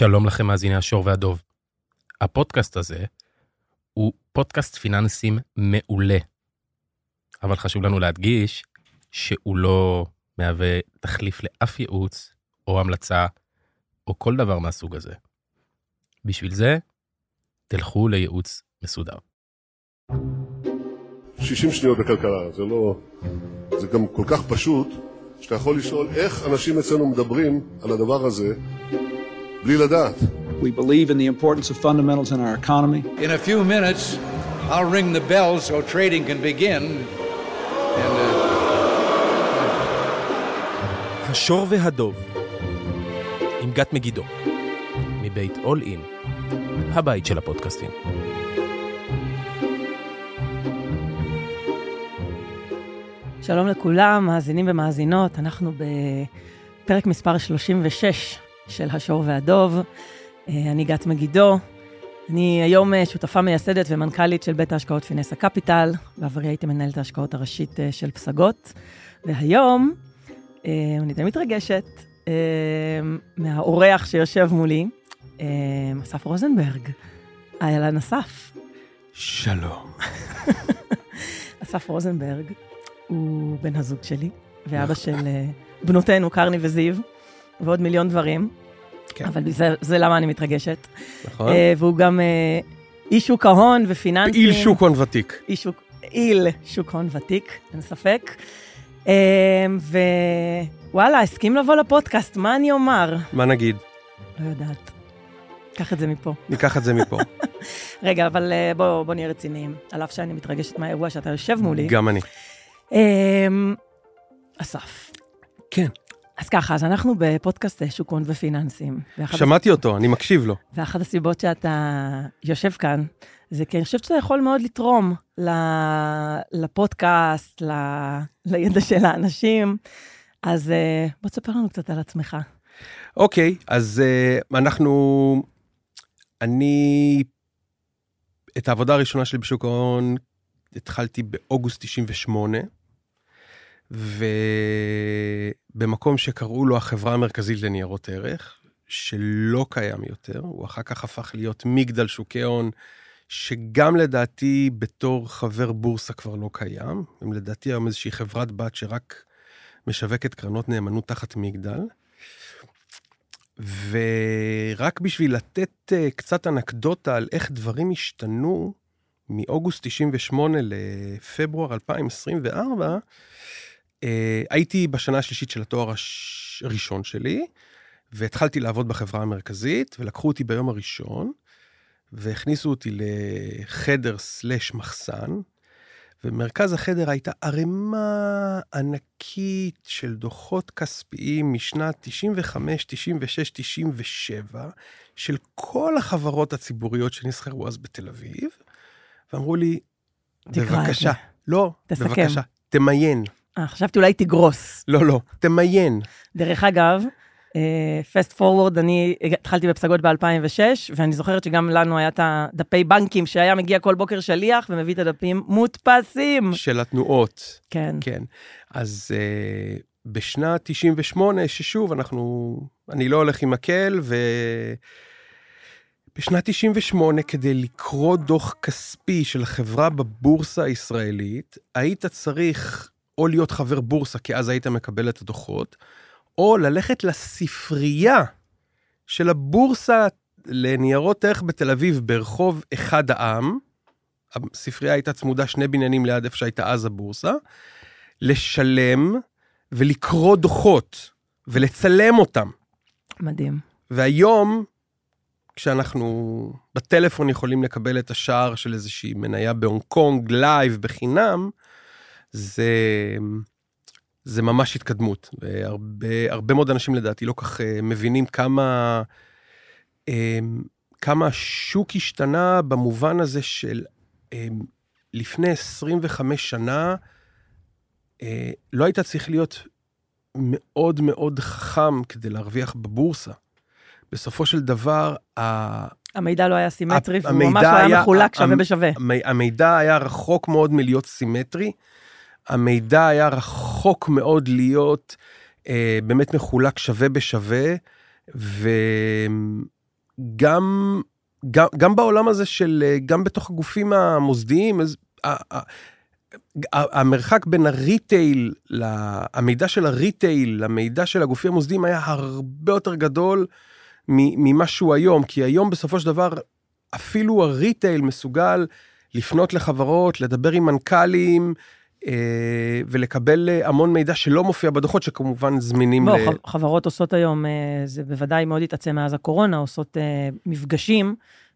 שלום לכם מאזיני השור והדוב. הפודקאסט הזה הוא פודקאסט פיננסים מעולה. אבל חשוב לנו להדגיש שהוא לא מהווה תחליף לאף ייעוץ או המלצה או כל דבר מהסוג הזה. בשביל זה, תלכו לייעוץ מסודר. 60 שניות בכלכלה, זה לא... זה גם כל כך פשוט, שאתה יכול לשאול איך אנשים אצלנו מדברים על הדבר הזה בלי לדעת. We believe in the importance of fundamentals in our economy. In a few minutes, I'll ring the bell so trading can begin. And, uh, השור והדוב, עם גת מגידו, מבית אול אין, הבית של הפודקאסטים. שלום לכולם, מאזינים ומאזינות, אנחנו בפרק מספר 36 של השור והדוב. אה, אני גת מגידו, אני היום אה, שותפה מייסדת ומנכ"לית של בית ההשקעות פינסה קפיטל, בעברי הייתי מנהלת ההשקעות הראשית אה, של פסגות, והיום אני די מתרגשת מהאורח שיושב מולי, אסף רוזנברג. אהלן אסף. שלום. אסף רוזנברג הוא בן הזוג שלי, ואבא של בנותינו, קרני וזיו, ועוד מיליון דברים. כן. אבל זה, זה למה אני מתרגשת. נכון. אה, והוא גם אה, איש שוק ההון ופיננסים. פעיל שוק הון ותיק. איש שוק, פעיל שוק הון ותיק, אין ספק. אה, ווואלה, הסכים לבוא לפודקאסט, מה אני אומר? מה נגיד? לא יודעת. קח את זה מפה. ניקח את זה מפה. רגע, אבל אה, בוא, בוא נהיה רציניים. על אף שאני מתרגשת מהאירוע שאתה יושב מולי. גם אני. אה, אסף. כן. אז ככה, אז אנחנו בפודקאסט אה, שוק הון ופיננסים. שמעתי אותו, אני מקשיב לו. ואחת הסיבות שאתה יושב כאן, זה כי אני חושבת שאתה יכול מאוד לתרום לפודקאסט, ל- לידע של האנשים. אז אה, בוא תספר לנו קצת על עצמך. אוקיי, אז uh, אנחנו... אני... את העבודה הראשונה שלי בשוק ההון התחלתי באוגוסט 98, ובמקום שקראו לו החברה המרכזית לניירות ערך, שלא קיים יותר, הוא אחר כך הפך להיות מגדל שוקי הון, שגם לדעתי בתור חבר בורסה כבר לא קיים, הם לדעתי היום איזושהי חברת בת שרק משווקת קרנות נאמנות תחת מגדל. ורק בשביל לתת uh, קצת אנקדוטה על איך דברים השתנו מאוגוסט 98 לפברואר 2024, uh, הייתי בשנה השלישית של התואר הש... הראשון שלי, והתחלתי לעבוד בחברה המרכזית, ולקחו אותי ביום הראשון, והכניסו אותי לחדר סלש מחסן, ומרכז החדר הייתה ערימה ענקית של דוחות כספיים משנת 95, 96, 97, של כל החברות הציבוריות שנסחרו אז בתל אביב, ואמרו לי, בבקשה. לא, תסכם. בבקשה, תמיין. אה, חשבתי אולי תגרוס. לא, לא, תמיין. דרך אגב, פסט פורוורד, אני התחלתי בפסגות ב-2006, ואני זוכרת שגם לנו היה את הדפי בנקים, שהיה מגיע כל בוקר שליח ומביא את הדפים מודפסים. של התנועות. כן. כן. אז uh, בשנת 98, ששוב, אנחנו, אני לא הולך עם מקל, ו... בשנת 98, כדי לקרוא דוח כספי של חברה בבורסה הישראלית, היית צריך או להיות חבר בורסה, כי אז היית מקבל את הדוחות, או ללכת לספרייה של הבורסה לניירות ערך בתל אביב ברחוב אחד העם, הספרייה הייתה צמודה שני בניינים ליד איפה שהייתה אז הבורסה, לשלם ולקרוא דוחות ולצלם אותם. מדהים. והיום, כשאנחנו בטלפון יכולים לקבל את השער של איזושהי מניה בהונג קונג live בחינם, זה, זה ממש התקדמות. והרבה הרבה מאוד אנשים לדעתי לא כך אה, מבינים כמה, אה, כמה השוק השתנה במובן הזה של אה, לפני 25 שנה, לא היית צריך להיות מאוד מאוד חכם כדי להרוויח בבורסה. בסופו של דבר, המידע לא היה סימטרי, והוא המידע ממש לא היה היה- מחולק שווה המ- בשווה. המ- המידע היה רחוק מאוד מלהיות סימטרי. המידע היה רחוק מאוד להיות אה, באמת מחולק שווה בשווה, ו... גם, גם, בעולם הזה של, אה, גם בתוך הגופים המוסדיים, אז, המרחק בין הריטייל, המידע של הריטייל למידע של הגופים המוסדיים היה הרבה יותר גדול ממה שהוא היום, כי היום בסופו של דבר אפילו הריטייל מסוגל לפנות לחברות, לדבר עם מנכ"לים, ולקבל אה, המון מידע שלא מופיע בדוחות, שכמובן זמינים בוא, ל... ח- חברות עושות היום, אה, זה בוודאי מאוד התעצם מאז הקורונה, עושות אה, מפגשים.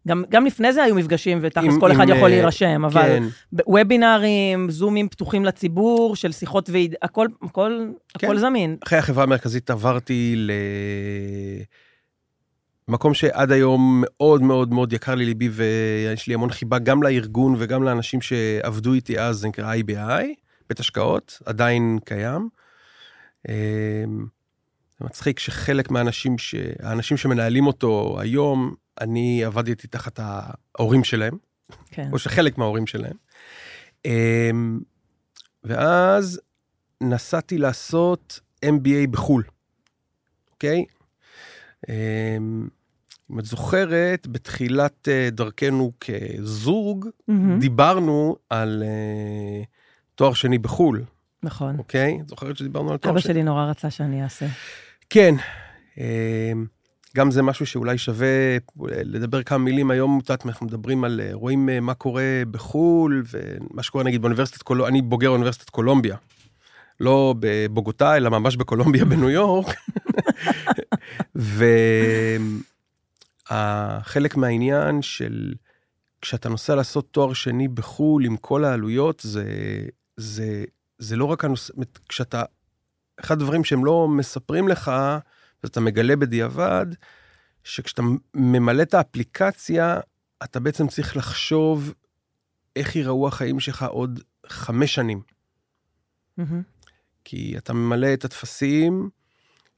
גם, גם לפני זה היו מפגשים, ותכלס עם- כל אחד עם, יכול אה, להירשם, אבל כן, וובינארים, זומים פתוחים לציבור, של שיחות ועיד, הכל, הכל, כן. הכל זמין. אחרי החברה המרכזית עברתי למקום שעד היום מאוד מאוד מאוד יקר לי ליבי, ויש לי המון חיבה גם לארגון וגם לאנשים שעבדו איתי אז, זה נקרא IBI, בית השקעות, עדיין קיים. אה, זה מצחיק שחלק מהאנשים, ש... האנשים שמנהלים אותו היום, אני עבדתי תחת ההורים שלהם, כן. או שחלק מההורים שלהם. אמ, ואז נסעתי לעשות MBA בחו"ל, אוקיי? אמ, אם את זוכרת, בתחילת אה, דרכנו כזוג, מהמם, דיברנו על אה, תואר שני בחו"ל, נכון. אוקיי? את זוכרת שדיברנו על תואר אבא שני? שלי נורא רצה שאני אעשה. כן. אמ, גם זה משהו שאולי שווה לדבר כמה מילים היום, את יודעת, אנחנו מדברים על, אה, רואים אה, מה קורה בחו"ל, ומה שקורה נגיד באוניברסיטת קולומביה, אני בוגר אוניברסיטת קולומביה. לא בבוגוטה, אלא ממש בקולומביה בניו יורק. וחלק מהעניין של כשאתה נוסע לעשות תואר שני בחו"ל עם כל העלויות, זה, זה, זה לא רק הנושא, כשאתה, אחד הדברים שהם לא מספרים לך, ואתה מגלה בדיעבד, שכשאתה ממלא את האפליקציה, אתה בעצם צריך לחשוב איך ייראו החיים שלך עוד חמש שנים. מהמם. כי אתה ממלא את הטפסים,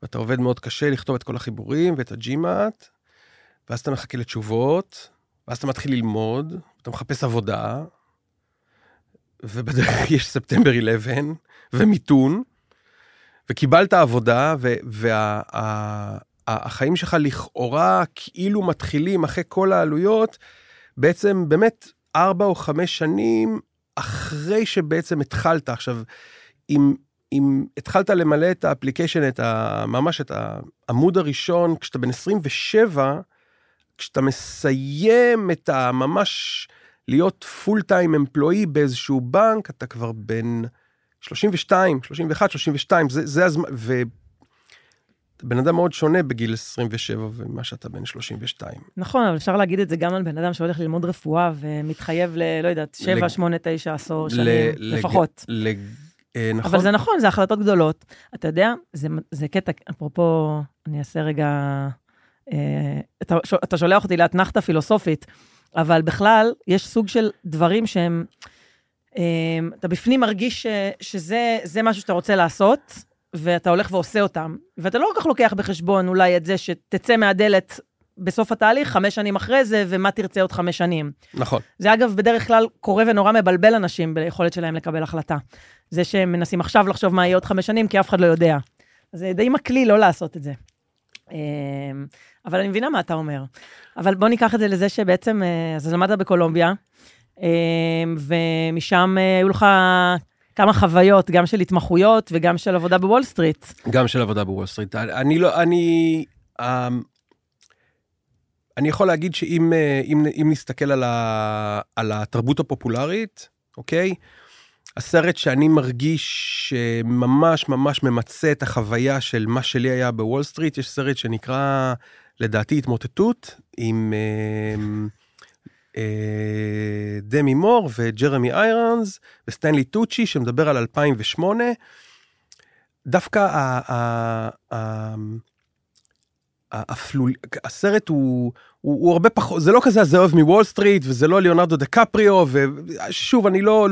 ואתה עובד מאוד קשה לכתוב את כל החיבורים ואת הג'ימאט, ואז אתה מחכה לתשובות, ואז אתה מתחיל ללמוד, אתה מחפש עבודה, ובדרך יש ספטמבר 11, ומיתון, וקיבלת עבודה, והחיים שלך לכאורה כאילו מתחילים אחרי כל העלויות, בעצם באמת ארבע או חמש שנים אחרי שבעצם התחלת. עכשיו, אם, אם התחלת למלא את ה application, את ה, ממש את העמוד הראשון, כשאתה בן 27, כשאתה מסיים את הממש להיות פול טיים אמפלואי באיזשהו בנק, אתה כבר בן 32, 31, 32, זה, זה הזמן, ו... בן אדם מאוד שונה בגיל 27 ומה שאתה בן 32. נכון, אבל אפשר להגיד את זה גם על בן אדם שהולך ללמוד רפואה ומתחייב ל... לא יודעת, 7, לג- 8, 9 עשור שנים לג- לפחות. לג... אה, נכון. אבל זה נכון, זה החלטות גדולות. אתה יודע, זה, זה קטע, אפרופו, אני אעשה רגע, אה, אתה, אתה שולח אותי לאתנחתא פילוסופית, אבל בכלל, יש סוג של דברים שהם, אה, אתה בפנים מרגיש ש, שזה זה משהו שאתה רוצה לעשות, ואתה הולך ועושה אותם, ואתה לא כל כך לוקח בחשבון אולי את זה שתצא מהדלת בסוף התהליך, חמש שנים אחרי זה, ומה תרצה עוד חמש שנים. נכון. זה אגב בדרך כלל קורה ונורא מבלבל אנשים ביכולת שלהם לקבל החלטה. זה שהם מנסים עכשיו לחשוב מה יהיה עוד חמש שנים, כי אף אחד לא יודע. זה די מקליל לא לעשות את זה. אמ, אבל אני מבינה מה אתה אומר. אבל בוא ניקח את זה לזה שבעצם, אה, אז למדת בקולומביה, אמ, ומשם אה, היו לך כמה חוויות, גם של התמחויות וגם של עבודה בוול סטריט. גם של עבודה בוול סטריט. אני לא, אני... אני יכול להגיד שאם אה, אם, אם נסתכל על, ה, על התרבות הפופולרית, אוקיי? הסרט שאני מרגיש שממש ממש ממצה את החוויה של מה שלי היה בוול סטריט, יש סרט שנקרא, לדעתי, התמוטטות, עם אה, אה, דמי מור וג'רמי איירונס וסטנלי טוצ'י, שמדבר על 2008. דווקא ה, ה, ה, האפלול... הסרט הוא, הוא, הוא הרבה פחות, זה לא כזה הזאב מוול סטריט, וזה לא ליאונרדו דה קפריו, ושוב, אני לא,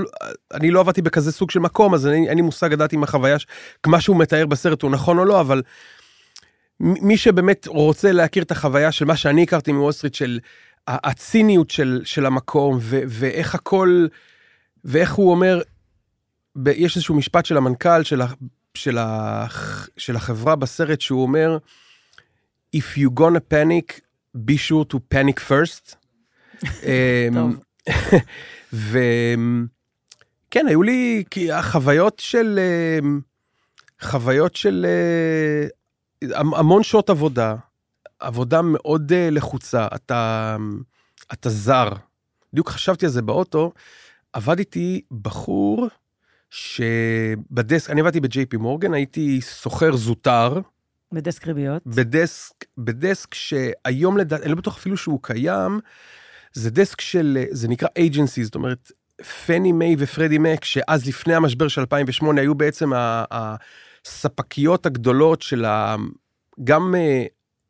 אני לא עבדתי בכזה סוג של מקום, אז אין לי מושג לדעת אם החוויה, ש- מה שהוא מתאר בסרט הוא נכון או לא, אבל מי שבאמת רוצה להכיר את החוויה של מה שאני הכרתי מוול סטריט, של הציניות של, של המקום, ו, ואיך הכל, ואיך הוא אומר, ב- יש איזשהו משפט של המנכ"ל של, ה, של, ה, של החברה בסרט, שהוא אומר, If you gonna panic, be sure to panic first. אמ. וכן, היו לי כי החוויות של, אמ, חוויות של אה, המ- המון שעות עבודה, עבודה מאוד אה, לחוצה, אתה, אתה זר. בדיוק חשבתי על זה באוטו, עבד איתי בחור שבדסק, אני עבדתי פי מורגן, הייתי סוחר זוטר, בדסק ריביות. בדסק, בדסק שהיום לדעת, אני לא בטוח אפילו שהוא קיים, זה דסק של, זה נקרא agency, זאת אומרת, פני מיי ופרדי מק, שאז לפני המשבר של 2008 היו בעצם הספקיות הגדולות של ה... גם אה,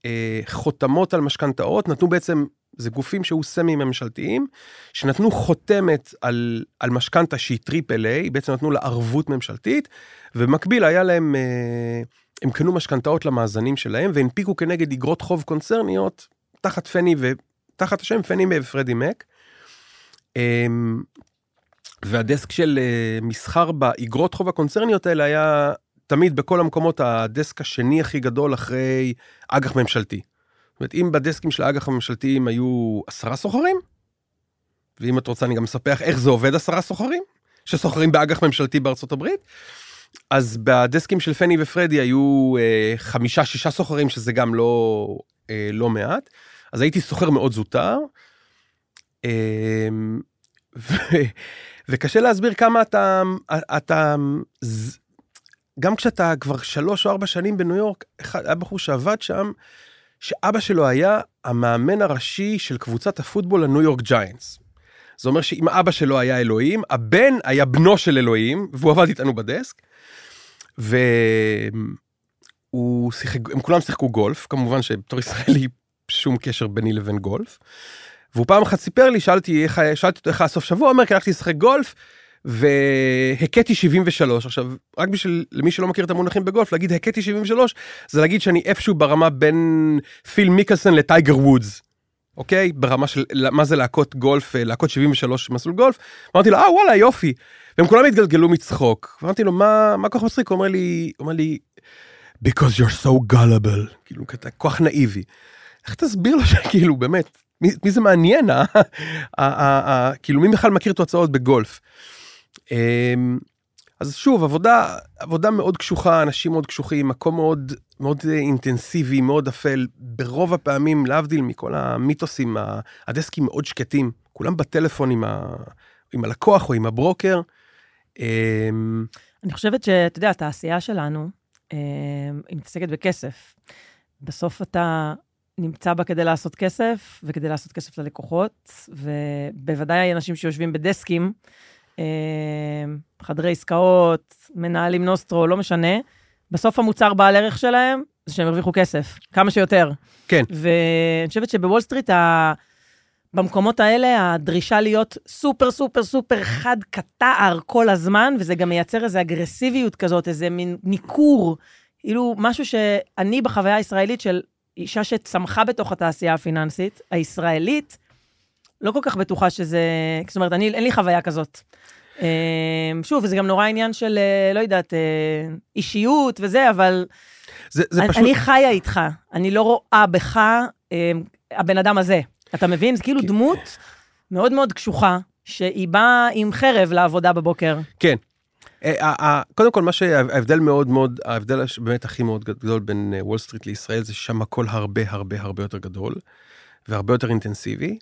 אה, חותמות על משכנתאות, נתנו בעצם, זה גופים שהיו סמי ממשלתיים, שנתנו חותמת על, על משכנתה שהיא triple A, בעצם נתנו לה ערבות ממשלתית, ובמקביל היה להם... אה, הם קנו משכנתאות למאזנים שלהם והנפיקו כנגד אגרות חוב קונצרניות תחת פאני ותחת השם פאני ופרדי מק. אמ, והדסק של אה, מסחר באגרות חוב הקונצרניות האלה היה תמיד בכל המקומות הדסק השני הכי גדול אחרי אג"ח ממשלתי. זאת אומרת, אם בדסקים של האג"ח הממשלתיים היו עשרה סוחרים, ואם את רוצה אני גם אספח איך זה עובד עשרה סוחרים, שסוחרים באג"ח ממשלתי בארצות הברית, אז בדסקים של פני ופרדי היו אה, חמישה שישה סוחרים שזה גם לא אה, לא מעט אז הייתי סוחר מאוד זוטר. אה, ו, וקשה להסביר כמה אתה אתה גם כשאתה כבר שלוש או ארבע שנים בניו יורק אחד היה בחור שעבד שם שאבא שלו היה המאמן הראשי של קבוצת הפוטבול הניו יורק ג'יינטס. זה אומר שאם אבא שלו היה אלוהים, הבן היה בנו של אלוהים, והוא עבד איתנו בדסק. והוא שיחק, הם כולם שיחקו גולף, כמובן שבתור ישראלי שום קשר ביני לבין גולף. והוא פעם אחת סיפר לי, שאלתי איך, שאלתי אותו איך היה סוף שבוע, הוא אומר, כי הלכתי לשחק גולף, והכיתי 73. עכשיו, רק בשביל, למי שלא מכיר את המונחים בגולף, להגיד הכיתי 73, זה להגיד שאני איפשהו ברמה בין פיל מיקלסון לטייגר וודס. אוקיי? ברמה של מה זה להקות גולף, אה, להקות 73 מסלול גולף. אמרתי לו, אה וואלה יופי. והם כולם התגלגלו מצחוק. אמרתי לו, מה, מה כל כך מצחיק? הוא אומר לי, הוא אומר לי, because you're so gullible. כאילו, אתה כוח נאיבי. איך תסביר לו שכאילו, באמת, מי, מי זה מעניין? אה? כאילו, מי בכלל מכיר תוצאות בגולף? אמ, אז שוב, עבודה, עבודה מאוד קשוחה, אנשים מאוד קשוחים, מקום מאוד, מאוד אינטנסיבי, מאוד אפל. ברוב הפעמים, להבדיל מכל המיתוסים, הדסקים מאוד שקטים, כולם בטלפון עם, ה, עם הלקוח או עם הברוקר. אמ, אני חושבת שאתה יודע, התעשייה שלנו, אה, היא מתעסקת בכסף. בסוף אתה נמצא בה כדי לעשות כסף, וכדי לעשות כסף ללקוחות, ובוודאי אנשים שיושבים בדסקים, חדרי עסקאות, מנהלים נוסטרו, לא משנה, בסוף המוצר בעל ערך שלהם זה שהם הרוויחו כסף, כמה שיותר. כן. ואני חושבת שבוול סטריט, ה... במקומות האלה, הדרישה להיות סופר סופר סופר חד כתער כל הזמן, וזה גם מייצר איזו אגרסיביות כזאת, איזה מין ניכור, כאילו משהו שאני בחוויה הישראלית של אישה שצמחה בתוך התעשייה הפיננסית, הישראלית, לא כל כך בטוחה שזה, זאת אומרת, אני, אין לי חוויה כזאת. אה, שוב, זה גם נורא עניין של, אה, לא יודעת, אה, אישיות וזה, אבל זה, זה אני, פשוט... אני חיה איתך, אני לא רואה בך אה, הבן אדם הזה. אתה מבין? זה כאילו כן. דמות מאוד מאוד קשוחה, שהיא באה עם חרב לעבודה בבוקר. כן. קודם כל, מה שההבדל מאוד מאוד, ההבדל באמת הכי מאוד גדול בין וול סטריט לישראל, זה שם הכל הרבה הרבה הרבה יותר גדול, והרבה יותר אינטנסיבי.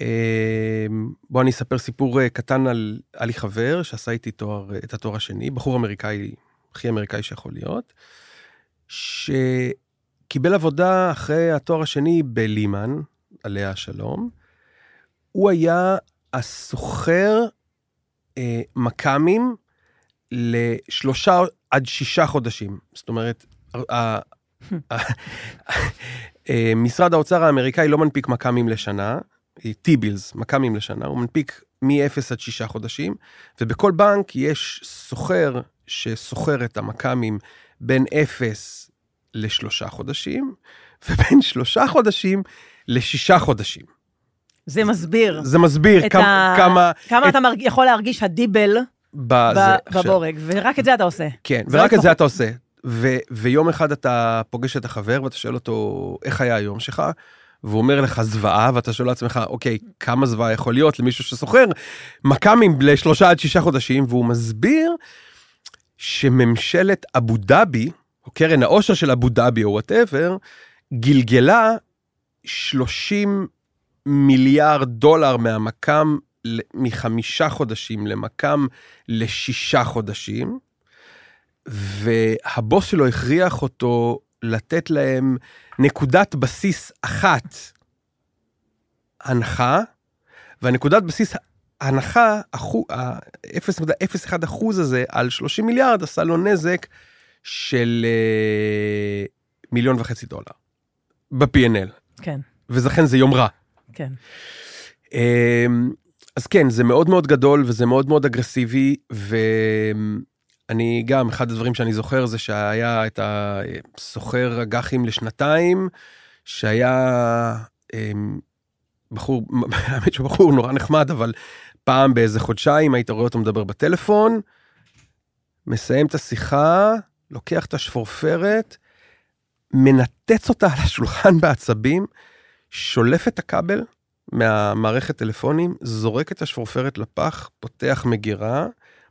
אה, בוא אני אספר סיפור אה, קטן על, היה לי חבר שעשה איתי תואר, אה, את התואר השני, בחור אמריקאי, הכי אמריקאי שיכול להיות, שקיבל עבודה אחרי התואר השני בלימן, עליה השלום. הוא היה הסוחר אה, מכ"מים לשלושה עד שישה חודשים. זאת אומרת, אה, משרד האוצר האמריקאי לא מנפיק מכ"מים לשנה, טיבילס, מכ"מים לשנה, הוא מנפיק מ-0 עד 6 חודשים, ובכל בנק יש סוחר שסוחר את המכ"מים בין 0 לשלושה חודשים, ובין שלושה חודשים לשישה חודשים. זה מסביר זה מסביר כמה, ה... כמה כמה את- אתה מרג... יכול להרגיש הדיבל בזה, ב- עכשיו, בבורג, ורק את זה אתה עושה. כן, ורק את זה לפחות. אתה עושה. ו, ויום אחד אתה פוגש את החבר ואתה שואל אותו, איך היה היום שלך? והוא אומר לך זוועה, ואתה שואל לעצמך, אוקיי, כמה זוועה יכול להיות למישהו שסוחר מכ"מים לשלושה עד שישה חודשים, והוא מסביר שממשלת אבו דאבי, או קרן העושר של אבו דאבי או whatever, גלגלה 30 מיליארד דולר מהמק"מ מחמישה חודשים למק"מ לשישה חודשים, והבוס שלו הכריח אותו לתת להם נקודת בסיס אחת הנחה, והנקודת בסיס ההנחה, 0.01 אחוז הזה על 30 מיליארד עשה לו נזק של אה, מיליון וחצי דולר ב-P&L. כן. ולכן זה יום רע. כן. אמ, אז כן, זה מאוד מאוד גדול וזה מאוד מאוד אגרסיבי, ואני גם, אחד הדברים שאני זוכר זה שהיה את הסוחר אג"חים לשנתיים, שהיה אמ, בחור, האמת שהוא בחור נורא נחמד, אבל פעם באיזה חודשיים היית רואה אותו מדבר בטלפון, מסיים את השיחה, לוקח את השפורפרת, מנתץ אותה על השולחן בעצבים, שולף את הכבל מהמערכת טלפונים, זורק את השפורפרת לפח, פותח מגירה,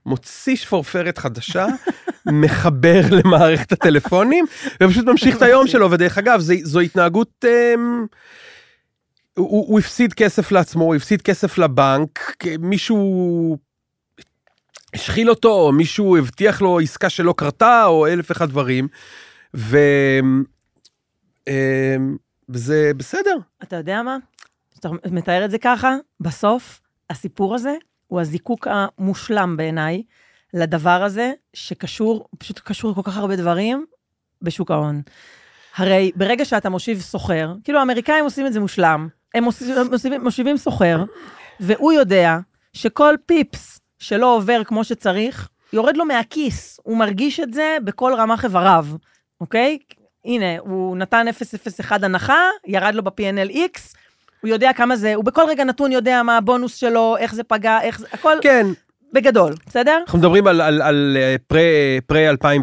מוציא שפורפרת חדשה, מחבר למערכת הטלפונים, ופשוט ממשיך את היום שלו, ודרך אגב, זו, זו התנהגות... אמ, הוא, הוא הפסיד כסף לעצמו, הוא הפסיד כסף לבנק, מישהו השחיל אותו, או מישהו הבטיח לו עסקה שלא קרתה, או אלף ואחד דברים. אמ, וזה בסדר. אתה יודע מה? כשאתה מתאר את זה ככה, בסוף הסיפור הזה הוא הזיקוק המושלם בעיניי לדבר הזה, שקשור, פשוט קשור לכל כך הרבה דברים בשוק ההון. הרי ברגע שאתה מושיב סוחר, כאילו האמריקאים עושים את זה מושלם, הם מושיבים, מושיבים סוחר, והוא יודע שכל פיפס שלא עובר כמו שצריך, יורד לו מהכיס, הוא מרגיש את זה בכל רמ"ח איבריו, אוקיי? הנה, הוא נתן 001 הנחה, ירד לו ב-PNL X, הוא יודע כמה זה, הוא בכל רגע נתון יודע מה הבונוס שלו, איך זה פגע, איך זה, הכל. כן. בגדול, בסדר? אנחנו מדברים על, על, על אה, פרי, פרי, 2000,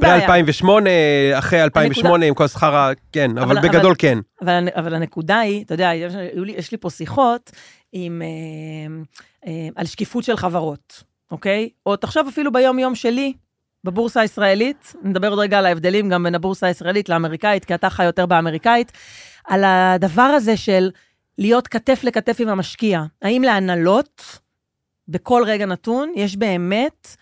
פרי 2008, אחרי 2008 הנקודה... עם כל השכר, כן, אבל, אבל בגדול אבל, כן. אבל, אבל הנקודה היא, אתה יודע, יש, יש לי פה שיחות עם, אה, אה, על שקיפות של חברות, אוקיי? או תחשוב אפילו ביום יום שלי, בבורסה הישראלית, נדבר עוד רגע על ההבדלים גם בין הבורסה הישראלית לאמריקאית, כי אתה חי יותר באמריקאית, על הדבר הזה של להיות כתף לכתף עם המשקיע. האם להנהלות, בכל רגע נתון, יש באמת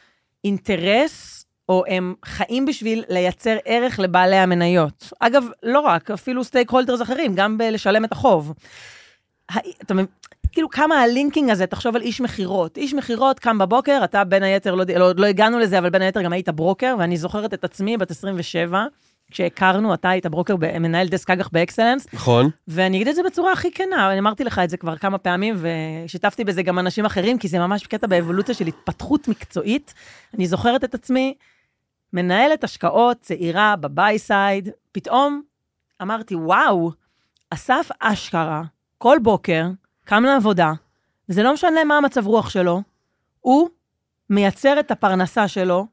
אינטרס, או הם חיים בשביל לייצר ערך לבעלי המניות. אגב, לא רק, אפילו סטייק הולדרס אחרים, גם בלשלם את החוב. אתה מבין? כאילו כמה ה linking הזה, תחשוב על איש מכירות. איש מכירות קם בבוקר, אתה בין היתר, לא, לא, לא הגענו לזה, אבל בין היתר גם היית ברוקר, ואני זוכרת את עצמי, בת 27, כשהכרנו, אתה היית ברוקר, מנהל דסק אג"ח באקסלנס. נכון. ואני אגיד את זה בצורה הכי כנה, אני אמרתי לך את זה כבר כמה פעמים, ושיתפתי בזה גם אנשים אחרים, כי זה ממש קטע באבולוציה של התפתחות מקצועית. אני זוכרת את עצמי, מנהלת השקעות צעירה ב buy side, פתאום אמרתי, וואו, אסף אשכרה, כל בוקר, קם לעבודה, וזה לא משנה מה המצב רוח שלו, הוא מייצר את הפרנסה שלו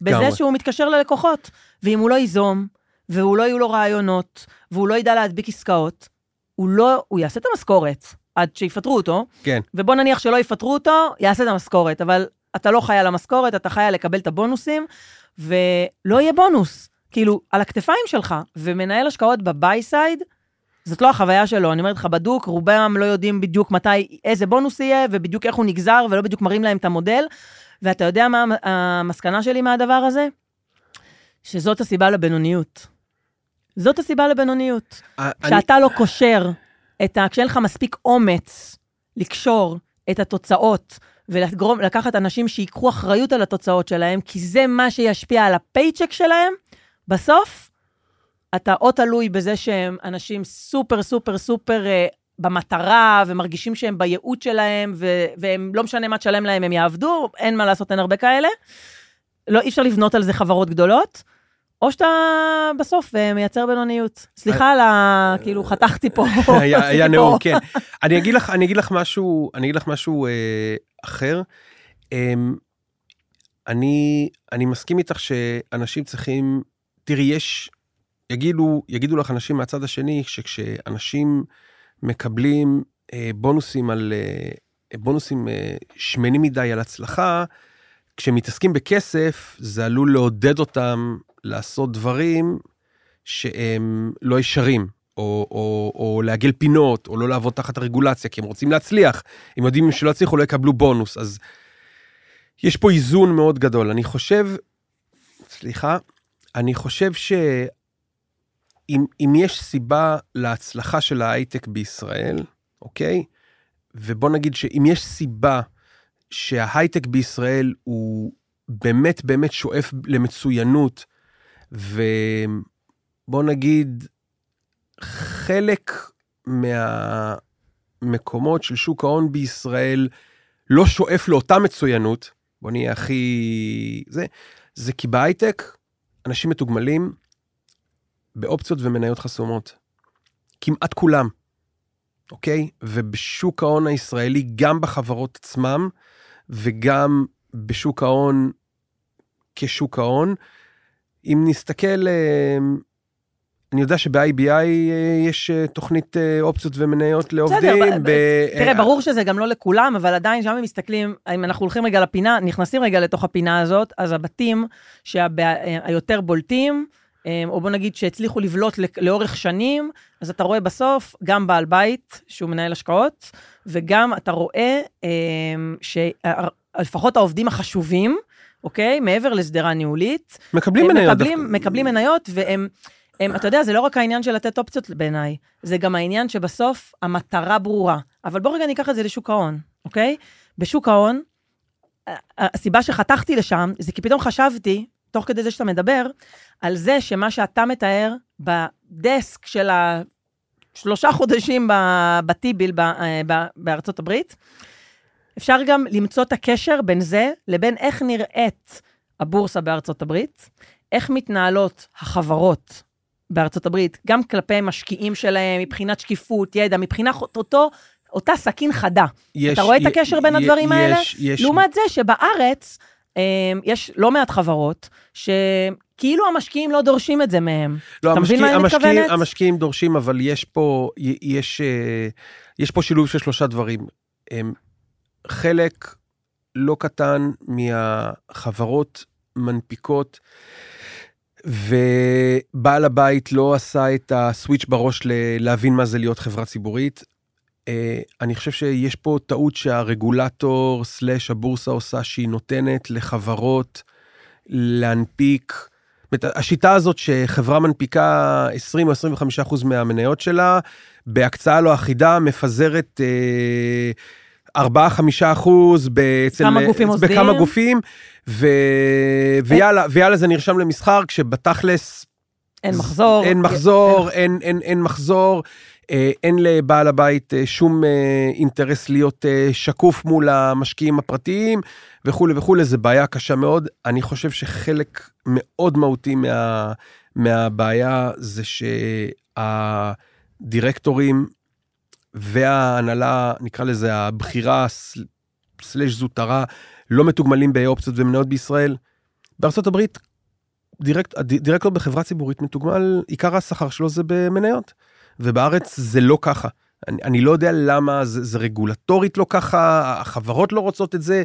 בזה. שהוא מתקשר ללקוחות. ואם הוא לא ייזום, והוא לא יהיו לו רעיונות, והוא לא ידע להדביק עסקאות, הוא לא, הוא יעשה את המשכורת עד שיפטרו אותו. כן. ובוא נניח שלא יפטרו אותו, יעשה את המשכורת, אבל אתה לא חי על המשכורת, אתה חי על לקבל את הבונוסים, ולא יהיה בונוס. כאילו, על הכתפיים שלך. ומנהל השקעות בביי סייד, זאת לא החוויה שלו, אני אומרת לך בדוק, רובם לא יודעים בדיוק מתי, איזה בונוס יהיה, ובדיוק איך הוא נגזר, ולא בדיוק מראים להם את המודל. ואתה יודע מה המסקנה שלי מהדבר הזה? שזאת הסיבה לבינוניות. זאת הסיבה לבינוניות. שאתה לא קושר את ה... כשאין לך מספיק אומץ לקשור את התוצאות ולקחת אנשים שיקחו אחריות על התוצאות שלהם, כי זה מה שישפיע על ה paycheck שלהם, בסוף אתה או תלוי בזה שהם אנשים סופר סופר סופר אה, במטרה, ומרגישים שהם בייעוד שלהם, ו- והם, לא משנה מה תשלם להם, הם יעבדו, אין מה לעשות, אין הרבה כאלה. לא, אי אפשר לבנות על זה חברות גדולות. או שאתה בסוף אה, מייצר בינוניות. סליחה על ה... כאילו, חתכתי פה. היה נאום, כן. אני אגיד לך, אני אגיד לך משהו, אני אגיד לך משהו אה, אחר. אה, אני, אני מסכים איתך שאנשים צריכים תראי, יש, יגידו, יגידו לך אנשים מהצד השני, שכשאנשים מקבלים אה, בונוסים על, אה, בונוסים אה, שמנים מדי על הצלחה, כשמתעסקים בכסף, זה עלול לעודד אותם לעשות דברים שהם לא ישרים, או, או, או לעגל פינות, או לא לעבוד תחת הרגולציה, כי הם רוצים להצליח. הם יודעים שלא יצליחו, לא יקבלו בונוס. אז יש פה איזון מאוד גדול. אני חושב, סליחה, אני חושב שאם אם יש סיבה להצלחה של ההייטק בישראל, אוקיי? ובוא נגיד שאם יש סיבה שההייטק בישראל הוא באמת באמת שואף למצוינות, ובוא נגיד, חלק מהמקומות של שוק ההון בישראל לא שואף לאותה מצוינות, בוא נהיה הכי... זה, זה כי בהייטק אנשים מתוגמלים באופציות ומניות חסומות. כמעט כולם, אוקיי? ובשוק ההון הישראלי, גם בחברות עצמם, וגם בשוק ההון כשוק ההון. אם נסתכל, אה, אני יודע שב-IBI אה, יש אה, תוכנית אופציות ומניות לעובדים. בסדר, ב... תראה, ברור שזה גם לא לכולם, אבל עדיין שם הם מסתכלים, אם אנחנו הולכים רגע לפינה, נכנסים רגע לתוך הפינה הזאת, אז הבתים שהיותר בולטים, או בוא נגיד שהצליחו לבלוט לאורך שנים, אז אתה רואה בסוף גם בעל בית, שהוא מנהל השקעות, וגם אתה רואה שלפחות העובדים החשובים, אוקיי? מעבר לשדרה ניהולית. מקבלים מניות. מקבלים, מקבלים מניות, והם, הם, אתה יודע, זה לא רק העניין של לתת אופציות בעיניי, זה גם העניין שבסוף המטרה ברורה. אבל בוא רגע ניקח את זה לשוק ההון, אוקיי? בשוק ההון, הסיבה שחתכתי לשם, זה כי פתאום חשבתי, תוך כדי זה שאתה מדבר, על זה שמה שאתה מתאר בדסק של השלושה חודשים בטיביל בארצות הברית, אפשר גם למצוא את הקשר בין זה לבין איך נראית הבורסה בארצות הברית, איך מתנהלות החברות בארצות הברית, גם כלפי משקיעים שלהם, מבחינת שקיפות, ידע, מבחינת אותו, אותה סכין חדה. יש, אתה רואה י, את הקשר בין הדברים יש, האלה? יש. לעומת זה שבארץ אה, יש לא מעט חברות שכאילו המשקיעים לא דורשים את זה מהם. לא, אתה מבין מה אני מתכוונת? המשקיעים דורשים, אבל יש פה, יש, אה, יש פה שילוב של שלושה דברים. חלק לא קטן מהחברות מנפיקות, ובעל הבית לא עשה את הסוויץ' בראש להבין מה זה להיות חברה ציבורית. אה, אני חושב שיש פה טעות שהרגולטור סלאש הבורסה עושה, שהיא נותנת לחברות להנפיק. השיטה הזאת שחברה מנפיקה 20 או 25 אחוז מהמניות שלה, בהקצאה לא אחידה, מפזרת אה, 4-5 אחוז בעצם, כמה גופים מוסדיים, בכמה גופים, ו... ויאללה, ויאללה זה נרשם למסחר, כשבתכלס... אין מחזור. אין מחזור, אין, אין, אין, אין מחזור, אה, אין לבעל הבית אה, שום אה, אינטרס להיות שקוף מול המשקיעים הפרטיים וכולי וכולי, זה בעיה קשה מאוד. אני חושב שחלק מאוד מהותי מה, מהבעיה זה שהדירקטורים וההנהלה, נקרא לזה הבחירה סלש זוטרה, לא מתוגמלים באופציות ומניות בישראל. הברית, דירקט, דירקטור בחברה ציבורית מתוגמל, עיקר השכר שלו זה במניות, ובארץ זה לא ככה. אני, אני לא יודע למה, זה, זה רגולטורית לא ככה, החברות לא רוצות את זה,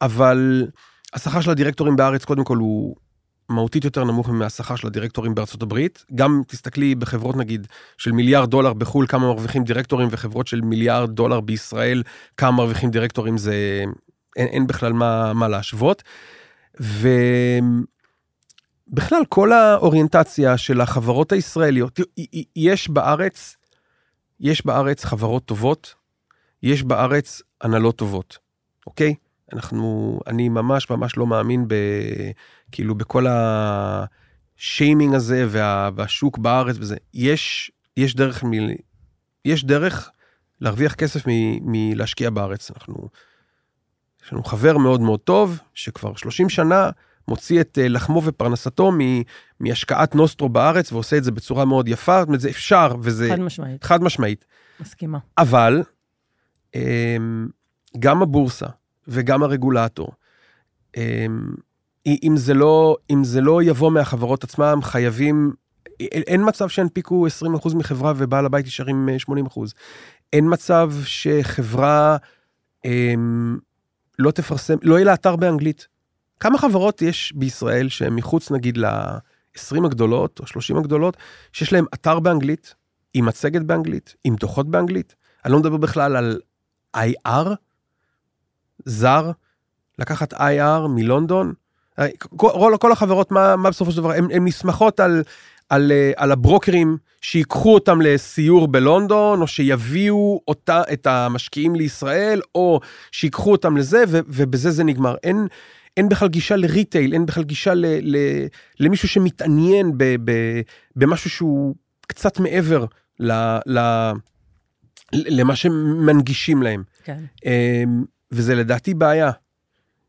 אבל השכר של הדירקטורים בארץ קודם כל הוא מהותית יותר נמוך מהשכר של הדירקטורים בארצות הברית. גם תסתכלי בחברות נגיד של מיליארד דולר בחו"ל כמה מרוויחים דירקטורים וחברות של מיליארד דולר בישראל כמה מרוויחים דירקטורים זה אין, אין בכלל מה, מה להשוות. ובכלל כל האוריינטציה של החברות הישראליות יש בארץ יש בארץ חברות טובות יש בארץ הנהלות טובות אוקיי אנחנו אני ממש ממש לא מאמין ב... כאילו בכל השיימינג הזה וה, והשוק בארץ וזה, יש, יש דרך, מ, יש דרך להרוויח כסף מ, מלהשקיע בארץ. אנחנו, יש לנו חבר מאוד מאוד טוב, שכבר 30 שנה מוציא את אה, לחמו ופרנסתו מ, מהשקעת נוסטרו בארץ, ועושה את זה בצורה מאוד יפה, זאת אומרת, זה אפשר, וזה... חד משמעית. חד משמעית. מסכימה. אבל, אמ, גם הבורסה וגם הרגולטור, אמ, אם זה לא, אם זה לא יבוא מהחברות עצמם, חייבים, אין, מצב שינפיקו 20% מחברה ובעל הבית יישאר עם 80%. אין מצב שחברה אמ, לא תפרסם, לא יהיה לה אתר באנגלית. כמה חברות יש בישראל שהן מחוץ נגיד ל-20 הגדולות או 30 הגדולות, שיש להן אתר באנגלית, עם מצגת באנגלית, עם דוחות באנגלית? אני לא מדבר בכלל על IR, זר, לקחת IR מלונדון. אה, כל, כל החברות, מה, מה בסופו של דבר, הן נסמכות על, על, אה, על הברוקרים שיקחו אותם לסיור בלונדון, או שיביאו אותה, את המשקיעים לישראל, או שיקחו אותם לזה, ו, ובזה זה נגמר. אין, אין בכלל גישה לריטייל, אין בכלל גישה ל, ל, למישהו שמתעניין ב, ב, במשהו שהוא קצת מעבר ל, ל, למה שמנגישים להם. כן. אמ, וזה לדעתי בעיה.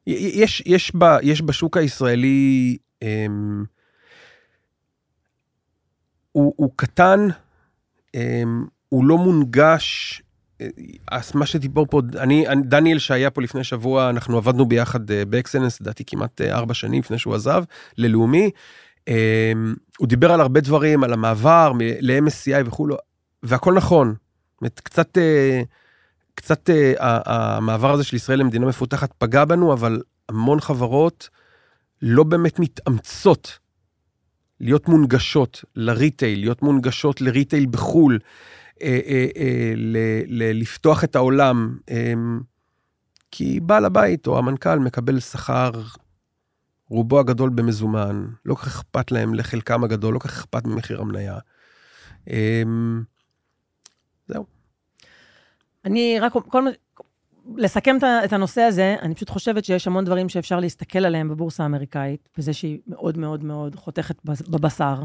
יש, יש, ב, יש בשוק הישראלי, אמ, הוא, הוא קטן, אמ, הוא לא מונגש. אה, אז מה שדיבור פה, אני, דניאל שהיה פה לפני שבוע, אנחנו עבדנו ביחד אה, באקסלנס, לדעתי כמעט אה, ארבע שנים לפני שהוא עזב, ללאומי. הוא דיבר על הרבה דברים, על המעבר ל-MSCI וכולו, והכל נכון. קצת, קצת המעבר הזה של ישראל למדינה מפותחת פגע בנו, אבל המון חברות לא באמת מתאמצות להיות מונגשות לריטייל, להיות מונגשות לריטייל בחו"ל, אה, אה, אה, לפתוח את העולם, אה, כי בעל הבית או המנכ"ל מקבל שכר, רובו הגדול במזומן, לא כל כך אכפת להם לחלקם הגדול, לא כל כך אכפת ממחיר המניה. אה, זהו. אני רק, כל, לסכם את הנושא הזה, אני פשוט חושבת שיש המון דברים שאפשר להסתכל עליהם בבורסה האמריקאית, בזה שהיא מאוד מאוד מאוד חותכת בבשר,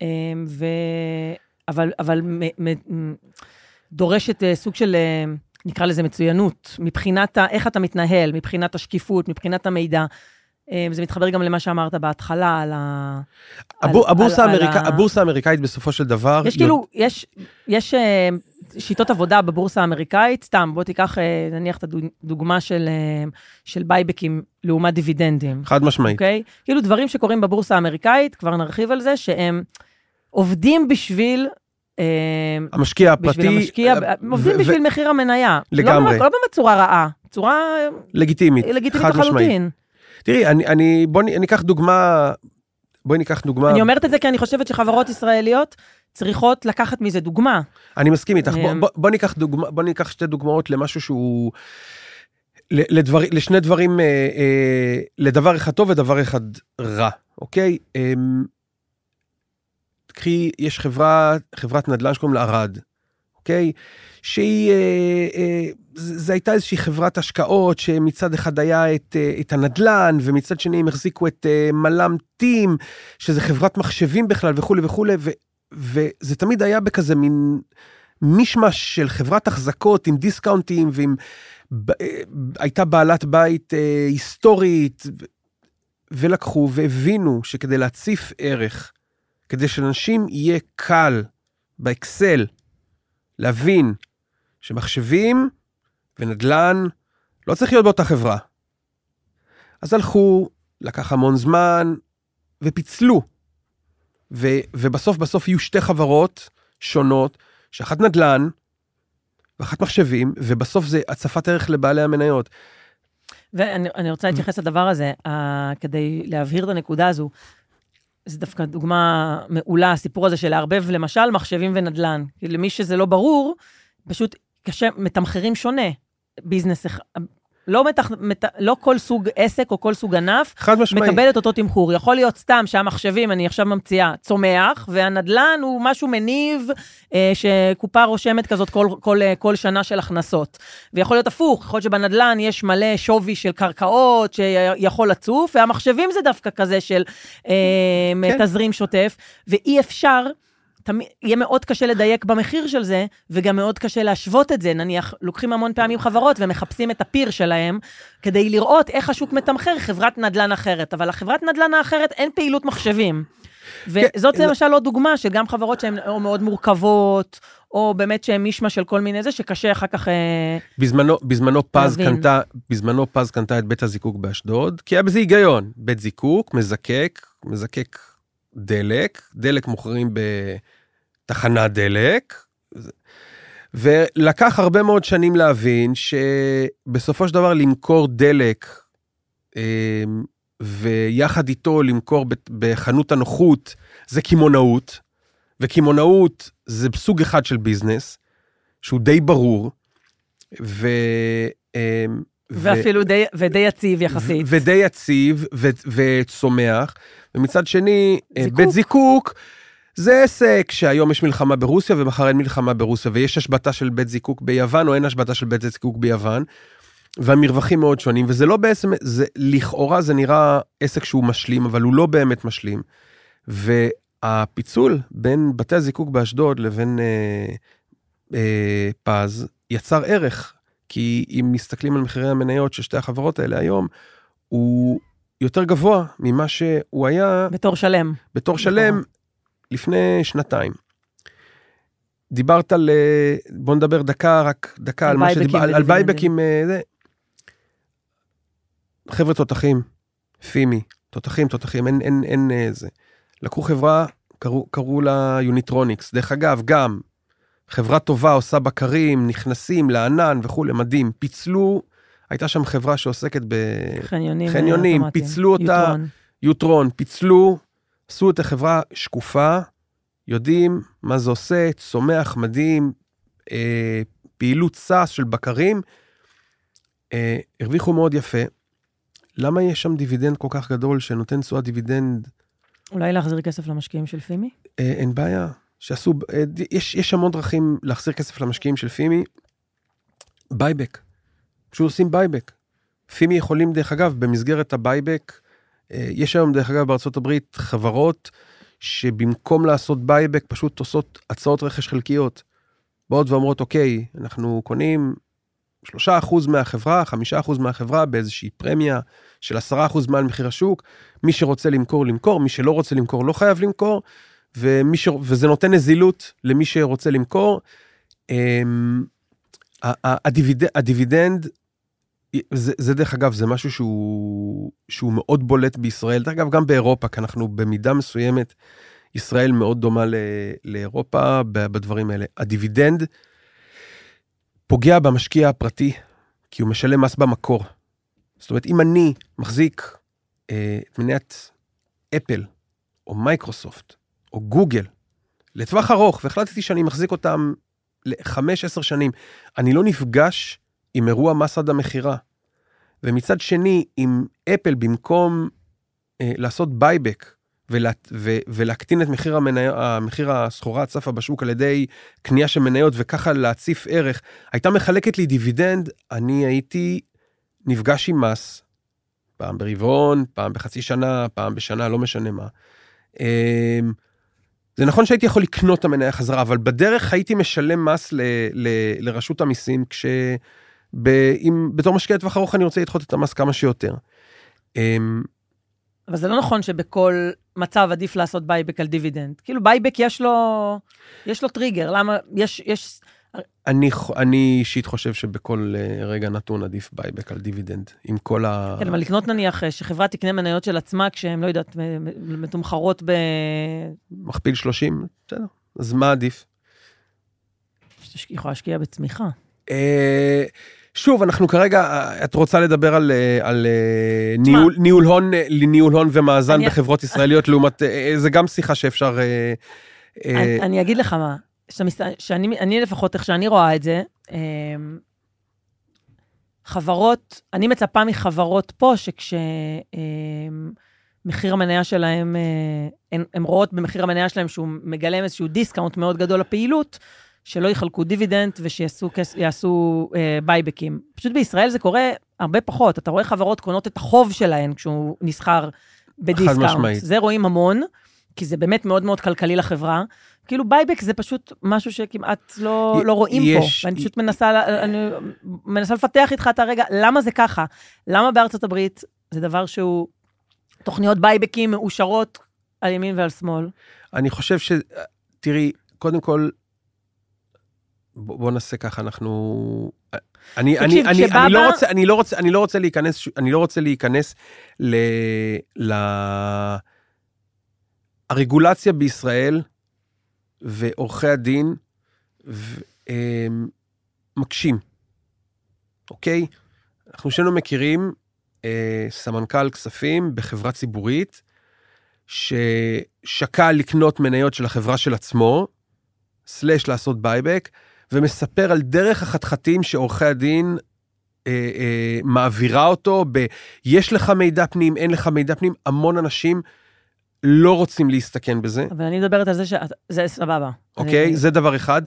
אמ, ו... אבל, אבל מ, מ, דורשת אה, סוג של, אה, נקרא לזה מצוינות, מבחינת ה, איך אתה מתנהל, מבחינת השקיפות, מבחינת המידע. אמ, זה מתחבר גם למה שאמרת בהתחלה, על ה... הבור, על, הבורסה, על, האמריקא, על הבורסה האמריקאית בסופו של דבר... יש כאילו, יש, יש אה, שיטות עבודה בבורסה האמריקאית, סתם, בוא תיקח אה, נניח את הדוגמה של, אה, של בייבקים לעומת דיבידנדים. חד משמעית. אוקיי? כאילו דברים שקורים בבורסה האמריקאית, כבר נרחיב על זה, שהם עובדים בשביל... אה, המשקיע הפרטי. בשביל המשקיע, עובדים בשביל מחיר המניה. לא לגמרי. לא באמת צורה רעה, צורה... לגיטימית, לגיטימית לחלוטין. תראי, אני, אני, בואי ניקח דוגמה, בואי ניקח דוגמה. אני אומרת את זה כי אני חושבת שחברות ישראליות צריכות לקחת מזה דוגמה. אני מסכים איתך. בוא, אמ, בוא, בוא, ניקח דוגמה, בוא ניקח שתי דוגמאות למשהו שהוא... לדבר, לשני דברים, אה, אה, לדבר אחד טוב ודבר אחד רע, אוקיי? אה, קחי, יש חברה, חברת נדל"ן שקוראים לה ארד, אוקיי? שהיא, אה, אה, זו הייתה איזושהי חברת השקעות שמצד אחד היה את, אה, את הנדל"ן, ומצד שני הם החזיקו את אה, מלאם טים, שזה חברת מחשבים בכלל וכולי וכולי, ו, וזה תמיד היה בכזה מין מישמש של חברת החזקות עם דיסקאונטים ועם... אה, הייתה בעלת בית אה, היסטורית, ולקחו והבינו שכדי להציף ערך, כדי שלאנשים יהיה קל באקסל להבין שמחשבים ונדל"ן לא צריך להיות באותה חברה. אז הלכו, לקח המון זמן, ופיצלו ו, ובסוף בסוף יהיו שתי חברות שונות, שאחת נדל"ן ואחת מחשבים, ובסוף זה הצפת ערך לבעלי המניות. ואני רוצה להתייחס לדבר הזה, uh, כדי להבהיר את הנקודה הזו. זו דווקא דוגמה מעולה, הסיפור הזה של לערבב למשל מחשבים ונדל"ן. למי שזה לא ברור, פשוט קשה, מתמחרים שונה. ביזנס, לא, מתח, מת, לא כל סוג עסק או כל סוג ענף מקבל את אותו תמחור. יכול להיות סתם שהמחשבים, אני עכשיו ממציאה, צומח, והנדלן הוא משהו מניב, אה, שקופה רושמת כזאת כל, כל, אה, כל שנה של הכנסות. ויכול להיות הפוך, יכול להיות שבנדלן יש מלא שווי של קרקעות שיכול לצוף, והמחשבים זה דווקא כזה של אה, כן. תזרים שוטף, ואי אפשר... תמיד, יהיה מאוד קשה לדייק במחיר של זה, וגם מאוד קשה להשוות את זה. נניח, לוקחים המון פעמים חברות ומחפשים את הפיר שלהם, כדי לראות איך השוק מתמחר חברת נדל"ן אחרת. אבל לחברת נדל"ן האחרת אין פעילות מחשבים. וזאת כן, למשל עוד דוגמה של גם חברות שהן או מאוד מורכבות, או באמת שהן מישמע של כל מיני זה, שקשה אחר כך... אה, בזמנו, בזמנו פז. קנתה, בזמנו פז קנתה את בית הזיקוק באשדוד, כי היה בזה היגיון. בית זיקוק, מזקק, מזקק דלק, דלק מוכרים בתחנת דלק, ולקח הרבה מאוד שנים להבין שבסופו של דבר למכור דלק, אה, ויחד איתו למכור בחנות הנוחות, זה קמעונאות, וקמעונאות זה סוג אחד של ביזנס, שהוא די ברור, ו... ו- ואפילו די, ודי יציב יחסית. ודי יציב ו- וצומח, ומצד שני, אה, זיקוק. בית זיקוק זה עסק שהיום יש מלחמה ברוסיה ומחר אין מלחמה ברוסיה, ויש השבתה של בית זיקוק ביוון או אין השבתה של בית זיקוק ביוון, והמרווחים מאוד שונים, וזה לא בעצם, זה לכאורה זה נראה עסק שהוא משלים, אבל הוא לא באמת משלים. והפיצול בין בתי הזיקוק באשדוד לבין אה, אה, פז יצר ערך, כי אם מסתכלים על מחירי המניות של שתי החברות האלה היום, הוא יותר גבוה ממה שהוא היה בתור שלם. בתור נכון. שלם לפני שנתיים. דיברת על, אה, בוא נדבר דקה, רק דקה על על מה buyback ים שדיבר, על, על. buyback ים, אה, זה. חבר'ה תותחים, פימי, תותחים, תותחים, אין, אין, אין אה, זה. לקחו חברה, קראו, קראו לה יוניטרוניקס. דרך אגב, גם חברה טובה, עושה בקרים, נכנסים לענן וכולי, מדהים. פיצלו, הייתה שם חברה שעוסקת ב... חניונים. פיצלו אותה. יוטרון. יוטרון, פיצלו, עשו את החברה שקופה, יודעים מה זה עושה, צומח מדהים, אה, פעילות SaaS של בקרים, אה, הרוויחו מאוד יפה. למה יש שם דיבידנד כל כך גדול שנותן תשואת דיבידנד? אולי להחזיר כסף למשקיעים של פימי? אה, אין בעיה. שעשו, אה, יש, יש המון דרכים להחזיר כסף למשקיעים של פימי. buyback. פשוט עושים buyback. פימי יכולים, דרך אגב, במסגרת ה buyback, אה, יש היום, דרך אגב, בארצות הברית, חברות שבמקום לעשות buyback, פשוט עושות הצעות רכש חלקיות. באות ואומרות, אוקיי, אנחנו קונים 3% מהחברה, 5% מהחברה באיזושהי פרמיה של 10% מעל מחיר השוק. מי שרוצה למכור, ימכור, מי שלא רוצה למכור, לא חייב למכור. ומי ש... וזה נותן נזילות למי שרוצה למכור. אמ, הדיביד... הדיבידנד, זה, זה דרך אגב, זה משהו שהוא, שהוא מאוד בולט בישראל, דרך אגב גם באירופה, כי אנחנו במידה מסוימת, ישראל מאוד דומה ל... לאירופה בדברים האלה. הדיבידנד פוגע במשקיע הפרטי, כי הוא משלם מס במקור. זאת אומרת, אם אני מחזיק אה, מניית אפל, או מייקרוסופט, או גוגל, לטווח ארוך, והחלטתי שאני מחזיק אותם לחמש, עשר שנים, אני לא נפגש עם אירוע מס עד המכירה. ומצד שני, אם אפל במקום אה, לעשות buyback ולה, ו, ולהקטין את מחיר, המניה, מחיר הסחורה הצפה בשוק על ידי קנייה של מניות וככה להציף ערך, הייתה מחלקת לי דיבידנד, אני הייתי נפגש עם מס, פעם ברבעון, פעם בחצי שנה, פעם בשנה, לא משנה מה. אמ, זה נכון שהייתי יכול לקנות את המניה חזרה, אבל בדרך הייתי משלם מס ל, ל, לרשות המיסים, כש... ב, אם, בתור משקיע לטווח ארוך אני רוצה לדחות את המס כמה שיותר. אמ, אבל זה לא נכון שבכל מצב עדיף לעשות buyback על דיבידנד. כאילו buyback יש לו, יש לו טריגר, למה, יש, יש, אני, אני אישית חושב שבכל אה, רגע נתון עדיף buyback על דיבידנד, עם כל ה... כן, אבל לקנות נניח אה, שחברה תקנה מניות של עצמה כשהן, לא יודעת, מתומחרות ב... מכפיל 30, בסדר. אז מה עדיף? היא יכולה להשקיע בצמיחה. אה, שוב, אנחנו כרגע, את רוצה לדבר על, על. ניהול, ניהול, הון, ניהול הון ומאזן אני- בחברות ישראליות לעומת, זה גם שיחה שאפשר... אני, אני אגיד לך מה. שאני אני לפחות, איך שאני רואה את זה, אמ, חברות, אני מצפה מחברות פה שכשמחיר המניה שלהם, אה, הן- הן רואות במחיר המניה שלהם שהוא מגלם איזשהו discount מאוד גדול לפעילות, שלא יחלקו דיבידנד ושיעשו אה, בייבקים. פשוט בישראל זה קורה הרבה פחות. אתה רואה חברות קונות את החוב שלהן כשהוא נסחר ב discount. משמעית. זה רואים המון, כי זה באמת מאוד מאוד כלכלי לחברה. כאילו buyback זה פשוט משהו שכמעט לא, י- לא רואים יש- פה. ואני פשוט מנסה, אני מנסה לפתח איתך את הרגע, למה זה ככה? למה בארצות הברית זה דבר שהוא, תוכניות בייבקים מאושרות על ימין ועל שמאל. אני חושב ש... תראי, קודם כל, בוא, בוא נעשה ככה, אנחנו... אני, אני, תקשיב, אני, כשבבא- אני, לא רוצה, אני, לא רוצה, אני לא רוצה להיכנס, אני לא רוצה להיכנס ל... ל... הרגולציה בישראל ועורכי הדין ו... הם, מקשים, אוקיי? אנחנו שנינו מכירים אה, סמנכ"ל כספים בחברה ציבורית, ששקל לקנות מניות של החברה של עצמו, slash לעשות buyback, ומספר על דרך החתחתים שעורכי הדין אה, אה, מעבירה אותו ב... יש לך מידע פנים, אין לך מידע פנים, המון אנשים לא רוצים להסתכן בזה, אבל אני מדברת על זה שזה סבבה. אוקיי? אני- זה דבר אחד.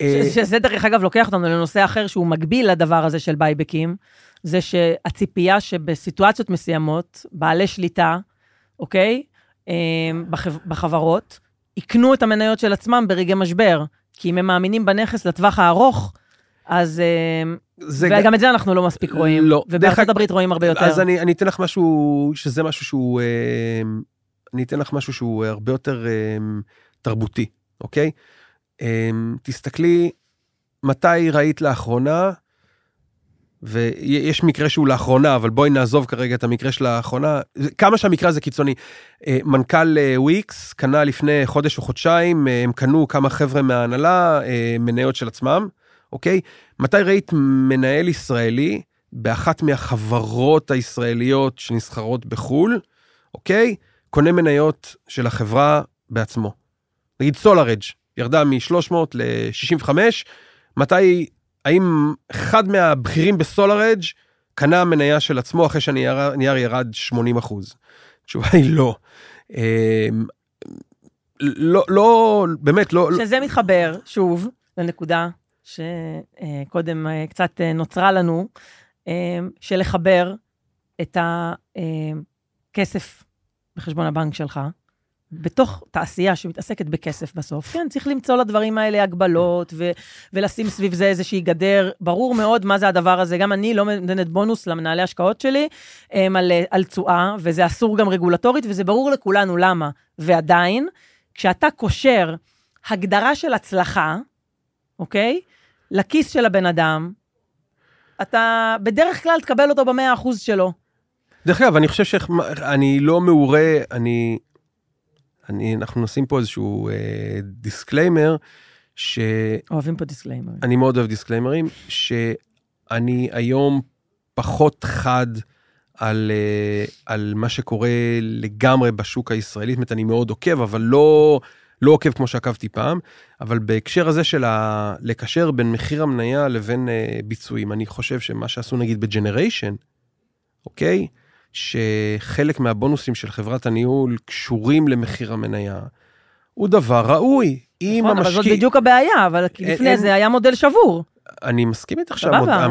אה, ש- שזה דרך אגב לוקח אותנו לנושא אחר שהוא מקביל לדבר הזה של בייבקים, זה שהציפייה שבסיטואציות מסוימות, בעלי שליטה, אוקיי? אה, בחב- בחברות, יקנו את המניות של עצמם ברגעי משבר, כי אם הם מאמינים בנכס לטווח הארוך, אז... אה, זה וגם את זה אנחנו לא מספיק רואים. לא. ובארצות הברית רואים הרבה יותר. אז אני, אני אתן לך משהו, שזה משהו שהוא, אה, אני אתן לך משהו שהוא הרבה יותר אה, תרבותי, אוקיי? אה, תסתכלי, מתי ראית לאחרונה, ויש מקרה שהוא לאחרונה, אבל בואי נעזוב כרגע את המקרה של לאחרונה, כמה שהמקרה הזה קיצוני. אה, מנכ"ל אה, וויקס קנה לפני חודש או חודשיים, אה, הם קנו כמה חבר'ה מההנהלה, אה, מניות של עצמם, אוקיי? מתי ראית מנהל ישראלי באחת מהחברות הישראליות שנסחרות בחו"ל, אוקיי? קונה מניות של החברה בעצמו. נגיד סולארג' ירדה מ-300 ל-65, מתי, האם אחד מהבכירים בסולארג' קנה מניה של עצמו אחרי שהנייר ירד 80 אחוז? התשובה היא לא. אמ, לא, לא, באמת, לא, לא- שזה מתחבר, שוב, לנקודה שקודם אה, קצת אה, נוצרה לנו, אה, של לחבר את הכסף בחשבון הבנק שלך, בתוך תעשייה שמתעסקת בכסף בסוף. כן, צריך למצוא לדברים האלה הגבלות ו- ולשים סביב זה איזושהי גדר. ברור מאוד מה זה הדבר הזה. גם אני לא נותנת בונוס למנהלי השקעות שלי הם, על, על תשואה, וזה אסור גם רגולטורית, וזה ברור לכולנו למה. ועדיין, כשאתה קושר הגדרה של הצלחה, אוקיי? לכיס של הבן אדם, אתה בדרך כלל תקבל אותו במאה אחוז שלו. דרך אגב, אני חושב שאני לא מעורה, אני, אני, אנחנו נשים פה איזשהו אה, disclaimer, שאני אוהבים פה disclaimer. מאוד אוהב דיסקליימרים, שאני היום פחות חד על, אה, על מה שקורה לגמרי בשוק הישראלי, זאת אומרת, אני מאוד עוקב, אבל לא, לא עוקב כמו שעקבתי פעם, אבל בהקשר הזה של ה... לקשר בין מחיר המניה לבין אה, ביצועים, אני חושב שמה שעשו נגיד ב Generation, אוקיי? שחלק מהבונוסים של חברת הניהול קשורים למחיר המניה, הוא דבר ראוי. אם נכון, אבל זאת המשקיע... בדיוק הבעיה, אבל אין- לפני אין- זה היה מודל שבור. אני מסכים איתך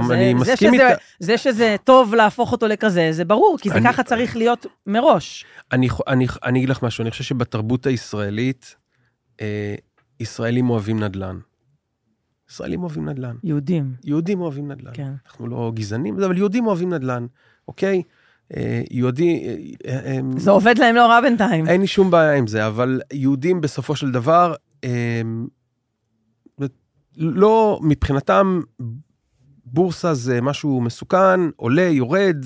זה- אני זה מסכים שזה- איתך. זה שזה טוב להפוך אותו לכזה, זה ברור, כי זה אני- ככה צריך להיות מראש. אני, אני, אני אגיד לך משהו, אני חושב שבתרבות הישראלית, אה, ישראלים אוהבים נדל"ן. ישראלים אוהבים נדל"ן. יהודים, יהודים אוהבים נדל"ן. כן. אנחנו לא גזענים, אבל יהודים אוהבים נדל"ן, אוקיי? אה, יהודי... אה, אה, זה עובד להם לא רע בינתיים. אין לי שום בעיה עם זה, אבל יהודים בסופו של דבר, לא, מבחינתם, בורסה זה משהו מסוכן, עולה, יורד,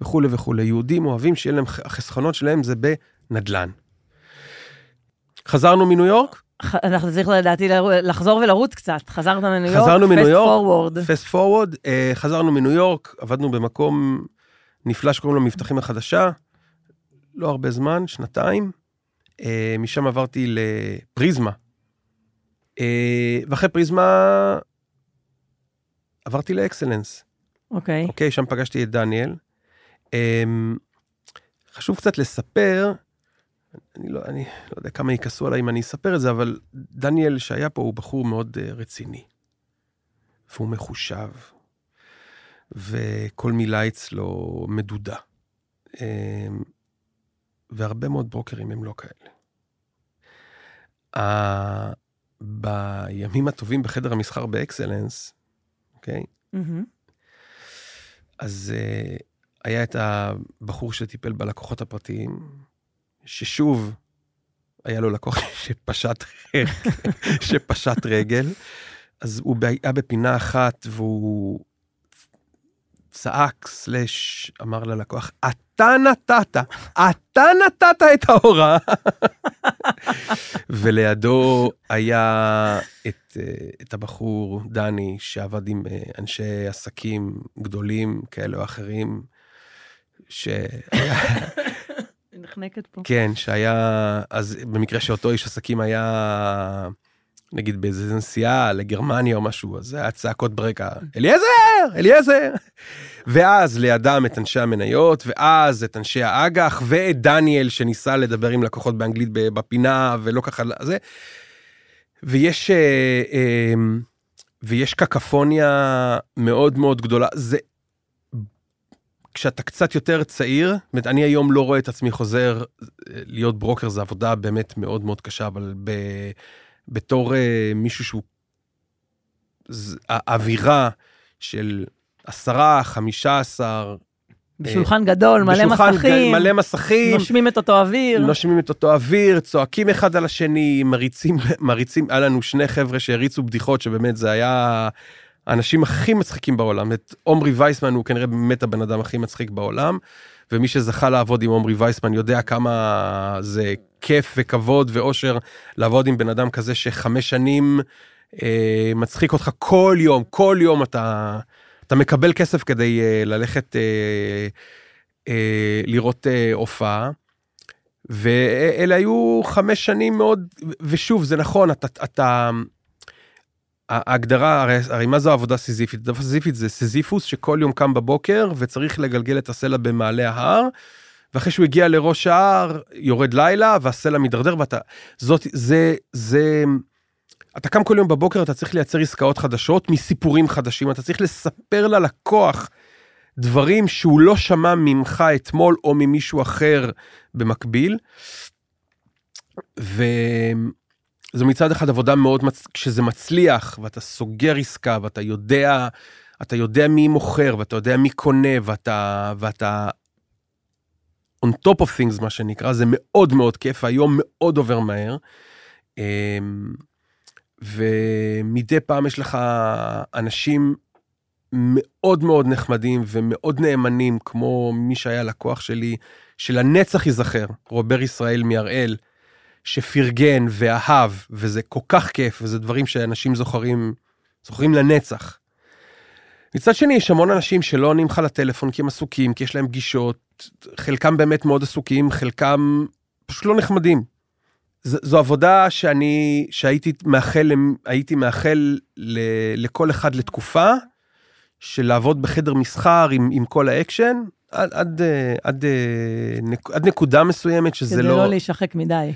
וכולי וכולי. יהודים אוהבים שיהיה להם, החסכונות שלהם זה בנדל"ן. חזרנו מניו יורק? אנחנו צריכים לדעתי לחזור ולרוץ קצת. חזרת מניו יורק, חזרנו מניו יורק, forward. פסט פורוורד, חזרנו מניו יורק, עבדנו במקום נפלא שקוראים לו מבטחים החדשה, לא הרבה זמן, שנתיים. אה, משם עברתי לפריזמה. אה, ואחרי פריזמה עברתי לאקסלנס. אוקיי. אוקיי, שם פגשתי את דניאל. אה, חשוב קצת לספר, אני לא, אני לא יודע כמה יכעסו עליי אם אני אספר את זה, אבל דניאל שהיה פה הוא בחור מאוד אה, רציני. והוא מחושב, וכל מילה אצלו מדודה. אה, והרבה מאוד ברוקרים הם לא כאלה. בימים הטובים בחדר המסחר באקסלנס, אוקיי? אז uh, היה את הבחור שטיפל בלקוחות הפרטיים, ששוב, היה לו לקוח שפשט, שפשט רגל, אז הוא היה בפינה אחת והוא צעק, סלאש, אמר ללקוח, אתה נתת, אתה נתת את ההוראה. ולידו היה את, אה, את הבחור, דני, שעבד עם אה, אנשי עסקים גדולים כאלה או אחרים, שהיה... נחנקת פה. כן, שהיה, אז במקרה שאותו איש עסקים היה, נגיד באיזה נסיעה לגרמניה או משהו, אז זה היה צעקות ברקע, אליעזר, אליעזר. ואז לידם את אנשי המניות, ואז את אנשי האג"ח, ואת דניאל שניסה לדבר עם לקוחות באנגלית בפינה, ולא ככה, זה. ויש, אה, אה, ויש קקפוניה מאוד מאוד גדולה. זה, כשאתה קצת יותר צעיר, זאת אומרת, אני היום לא רואה את עצמי חוזר, להיות ברוקר זה עבודה באמת מאוד מאוד קשה, אבל ב, בתור uh, מישהו שהוא... האווירה של עשרה, חמישה עשר... בשולחן גדול, מלא בשולחן מסכים, מלא מסכים, נושמים את אותו אוויר. נושמים את אותו אוויר, צועקים אחד על השני, מריצים, מריצים, היה לנו שני חבר'ה שהריצו בדיחות, שבאמת זה היה האנשים הכי מצחיקים בעולם. את עומרי וייסמן הוא כנראה באמת הבן אדם הכי מצחיק בעולם, ומי שזכה לעבוד עם עומרי וייסמן יודע כמה זה כיף וכבוד ואושר לעבוד עם בן אדם כזה שחמש שנים אה, מצחיק אותך כל יום, כל יום אתה, אתה מקבל כסף כדי אה, ללכת אה, אה, לראות אה, הופעה. ואלה היו חמש שנים מאוד, ושוב, זה נכון, אתה, אתה, ההגדרה, הרי, הרי מה זו עבודה סיזיפית? עבודה סיזיפית זה סיזיפוס שכל יום קם בבוקר וצריך לגלגל את הסלע במעלה ההר, ואחרי שהוא הגיע לראש ההר, יורד לילה והסלע מידרדר ואתה, זאת, זה, זה, אתה קם כל יום בבוקר, אתה צריך לייצר עסקאות חדשות מסיפורים חדשים, אתה צריך לספר ללקוח דברים שהוא לא שמע ממך אתמול או ממישהו אחר במקביל. ו... זו מצד אחד עבודה מאוד, מצ... כשזה מצליח ואתה סוגר עסקה ואתה יודע, אתה יודע מי מוכר ואתה יודע מי קונה ואתה, ואתה on top of things מה שנקרא, זה מאוד מאוד כיף, היום מאוד עובר מהר. אמ, ומדי פעם יש לך אנשים מאוד מאוד נחמדים ומאוד נאמנים, כמו מי שהיה לקוח שלי, שלנצח ייזכר, רובר ישראל מהראל. שפרגן ואהב, וזה כל כך כיף, וזה דברים שאנשים זוכרים, זוכרים לנצח. מצד שני, יש המון אנשים שלא עונים לך לטלפון כי הם עסוקים, כי יש להם פגישות, חלקם באמת מאוד עסוקים, חלקם פשוט לא נחמדים. ז, זו עבודה שאני, שהייתי מאחל, הייתי מאחל ל, לכל אחד לתקופה, של לעבוד בחדר מסחר עם, עם כל האקשן, עד, עד, עד, עד, עד נקודה מסוימת שזה כדי לא... כדי לא להישחק מדי.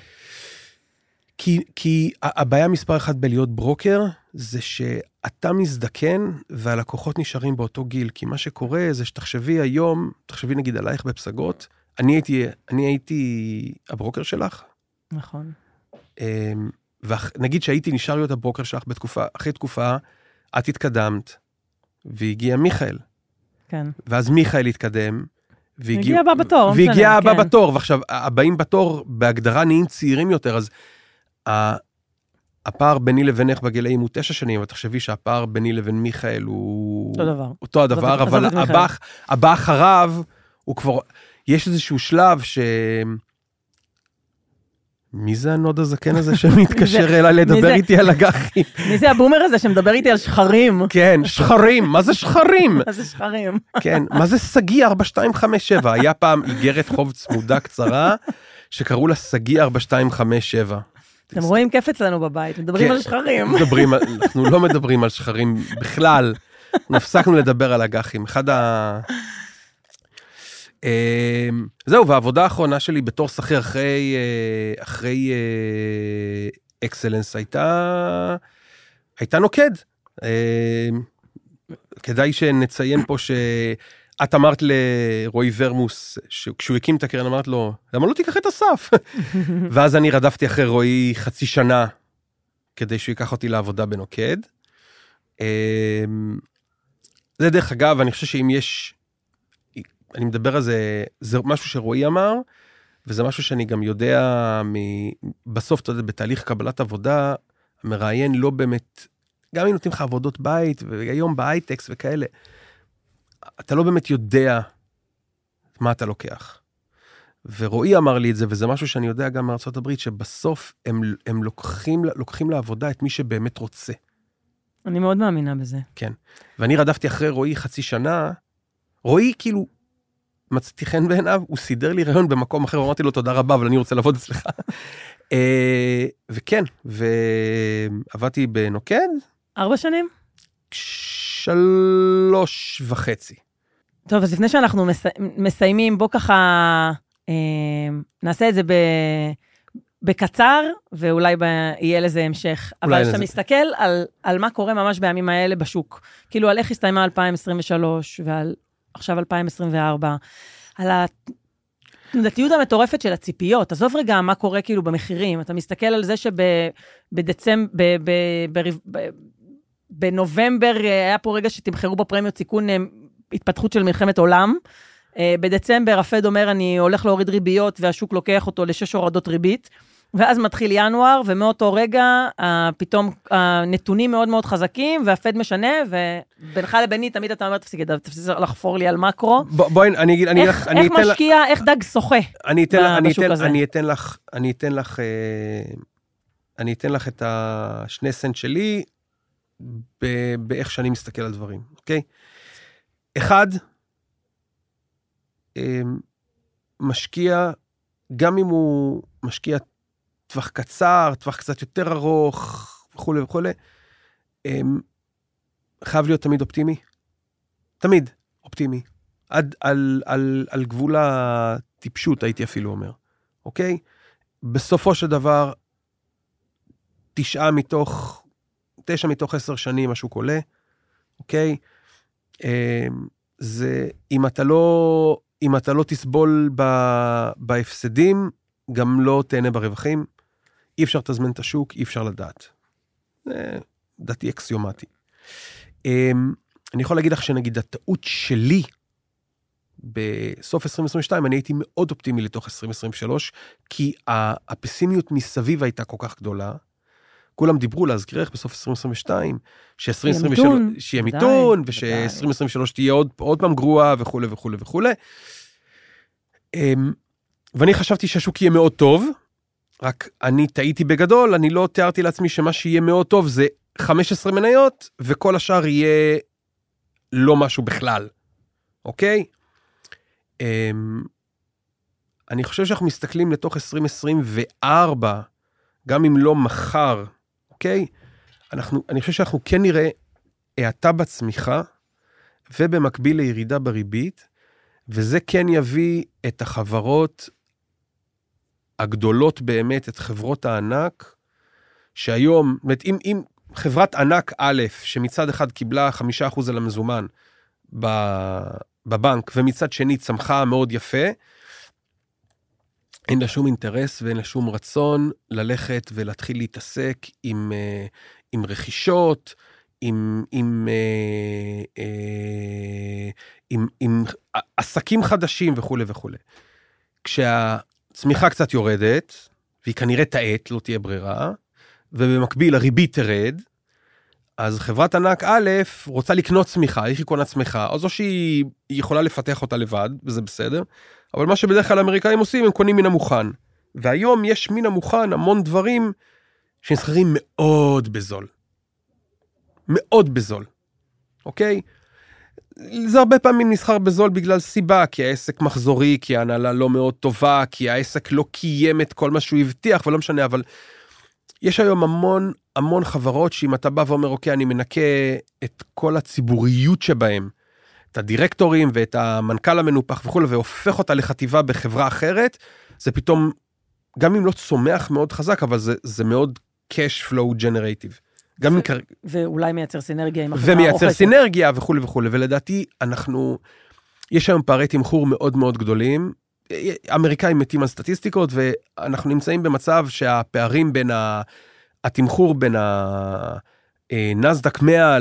כי, כי הבעיה מספר אחת בלהיות ברוקר, זה שאתה מזדקן והלקוחות נשארים באותו גיל. כי מה שקורה זה שתחשבי היום, תחשבי נגיד עלייך בפסגות, אני הייתי, אני הייתי הברוקר שלך. נכון. אמ, ונגיד שהייתי נשאר להיות הברוקר שלך בתקופה, אחרי תקופה, את התקדמת, והגיע מיכאל. כן. ואז מיכאל התקדם, והגיע... והגיע הבא בתור. והגיע הבא כן. בתור, ועכשיו, הבאים בתור בהגדרה נהיים צעירים יותר, אז הפער ביני לבינך בגילאים הוא תשע שנים, ותחשבי שהפער ביני לבין מיכאל הוא... אותו דבר. אותו הדבר, אבל הבא, הבא אחריו, הוא כבר... יש איזשהו שלב ש... מי זה הנאד הזקן הזה שמתקשר אליי לדבר איתי על אג"חים? מי זה הבומר הזה שמדבר איתי על שחרים? כן, שחרים, מה זה שחרים? מה זה שחרים? כן, מה זה שגיא 4257? היה פעם איגרת חוב צמודה קצרה, שקראו לה שגיא 4257. אתם רואים כיף אצלנו בבית, מדברים כן, על שחרים. מדברים, אנחנו לא מדברים על שחרים בכלל. הפסקנו לדבר על אג"חים. אחד ה... אמ, זהו, והעבודה האחרונה שלי בתור שכיר אחרי, אה, אחרי אקסלנס הייתה, הייתה נוקד. אמ, כדאי שנציין פה ש... את אמרת לרועי ורמוס, כשהוא הקים את הקרן, אמרת לו, למה לא תיקח את אסף? ואז אני רדפתי אחרי רועי חצי שנה, כדי שהוא ייקח אותי לעבודה בנוקד. אמ, זה דרך אגב, אני חושב שאם יש, אני מדבר על זה, זה משהו שרועי אמר, וזה משהו שאני גם יודע מ... בסוף, אתה יודע, בתהליך קבלת עבודה, המראיין לא באמת, גם אם נותנים לך עבודות בית, והיום בהייטקס וכאלה, אתה לא באמת יודע מה אתה לוקח. ורועי אמר לי את זה, וזה משהו שאני יודע גם מארצות הברית, שבסוף הם, הם לוקחים, לוקחים לעבודה את מי שבאמת רוצה. אני מאוד מאמינה בזה. כן. ואני רדפתי אחרי רועי חצי שנה, רועי כאילו, מצאתי חן בעיניו, הוא סידר לי רעיון במקום אחר, אמרתי לו תודה רבה, אבל אני רוצה לעבוד אצלך. אה, וכן, ועבדתי בנוקד. ארבע שנים? שלוש וחצי. טוב, אז לפני שאנחנו מס... מסיימים, בוא ככה אה, נעשה את זה ב... בקצר, ואולי ב... יהיה לזה המשך. אבל כשאתה. מסתכל על, על מה קורה ממש בימים האלה בשוק, כאילו על איך הסתיימה 2023 ועל עכשיו 2024, על התנודתיות המטורפת של הציפיות. עזוב רגע מה קורה כאילו במחירים, אתה מסתכל על זה שבדצמבר, בנובמבר אה, היה פה רגע שתמחרו בפרמיות סיכון אה, התפתחות של מלחמת עולם. אה, בדצמבר הפד אומר, אני הולך להוריד ריביות, והשוק לוקח אותו לשש הורדות ריבית. ואז מתחיל ינואר, ומאותו רגע פתאום הנתונים מאוד מאוד חזקים, והפד משנה, ובינך לביני תמיד אתה אומר, תפסיק, תפסיק לחפור לי על מקרו. בואי, אני אגיד, אני איך, אני איך אתן משקיע. איך דג שוחה אני אתן, אני אתן, הזה. אני אתן לך, אני אתן לך, אני אתן לך את השני סנט שלי, באיך שאני מסתכל על דברים, אוקיי? אחד, אמ, משקיע, גם אם הוא משקיע טווח קצר, טווח קצת יותר ארוך, וכולי וכולי, אמ, חייב להיות תמיד אופטימי. תמיד אופטימי. עד על, על, על גבול הטיפשות, הייתי אפילו אומר, אוקיי? בסופו של דבר, תשעה מתוך, תשע מתוך עשר שנים השוק עולה, אוקיי? אמ, זה אם אתה לא, אם אתה לא תסבול ב, בהפסדים, גם לא תהנה ברווחים. אי אפשר לתזמן את השוק, אי אפשר לדעת. זה דעתי אקסיומטי. אמ, אני יכול להגיד לך שנגיד הטעות שלי בסוף 2022, אני הייתי מאוד אופטימי לתוך 2023, כי הפסימיות מסביב הייתה כל כך גדולה. כולם דיברו להזכירך בסוף 2022, ש-2023 שיהיה מיתון, וש-2023 תהיה עוד, עוד פעם גרועה וכולי וכולי וכולי. אמ, ואני חשבתי שהשוק יהיה מאוד טוב, רק אני טעיתי בגדול, אני לא תיארתי לעצמי שמה שיהיה מאוד טוב זה 15 מניות, וכל השאר יהיה לא משהו בכלל, אוקיי? אמ, אני חושב שאנחנו מסתכלים לתוך 2024, גם אם לא מחר, אוקיי? אנחנו, אני חושב שאנחנו כן נראה האטה בצמיחה, ובמקביל לירידה בריבית, וזה כן יביא את החברות הגדולות באמת, את חברות הענק, שהיום, זאת אומרת, אם, אם חברת ענק א', שמצד אחד קיבלה חמישה אחוז על המזומן בבנק, ומצד שני צמחה מאוד יפה, אין לה שום אינטרס ואין לה שום רצון ללכת ולהתחיל להתעסק עם, אה, עם רכישות, עם, עם, אה, אה, עם, עם עסקים חדשים וכולי וכולי. כשהצמיחה קצת יורדת, והיא כנראה תאט, לא תהיה ברירה, ובמקביל הריבית תרד, אז חברת ענק א' רוצה לקנות צמיחה, איך היא קונה צמיחה? אז או שהיא יכולה לפתח אותה לבד, וזה בסדר, אבל מה שבדרך כלל האמריקאים עושים, הם קונים מן המוכן. והיום יש מן המוכן המון דברים שנסחרים מאוד בזול. מאוד בזול, אוקיי? זה הרבה פעמים נסחר בזול בגלל סיבה, כי העסק מחזורי, כי ההנהלה לא מאוד טובה, כי העסק לא קיים את כל מה שהוא הבטיח, ולא משנה, אבל יש היום המון המון חברות שאם אתה בא ואומר, אוקיי, אני מנקה את כל הציבוריות שבהם, את הדירקטורים ואת המנכ"ל המנופח וכולי, והופך אותה לחטיבה בחברה אחרת, זה פתאום, גם אם לא צומח מאוד חזק, אבל זה, זה מאוד cash flow generative. גם אם. ואולי מייצר סינרגיה עם החברה האוכלת. ומייצר סינרגיה וכולי וכולי, ולדעתי אנחנו, יש היום פערי תמחור מאוד מאוד גדולים. אמריקאים מתים על סטטיסטיקות, ואנחנו נמצאים במצב שהפערים בין ה... התמחור בין הנסדק 100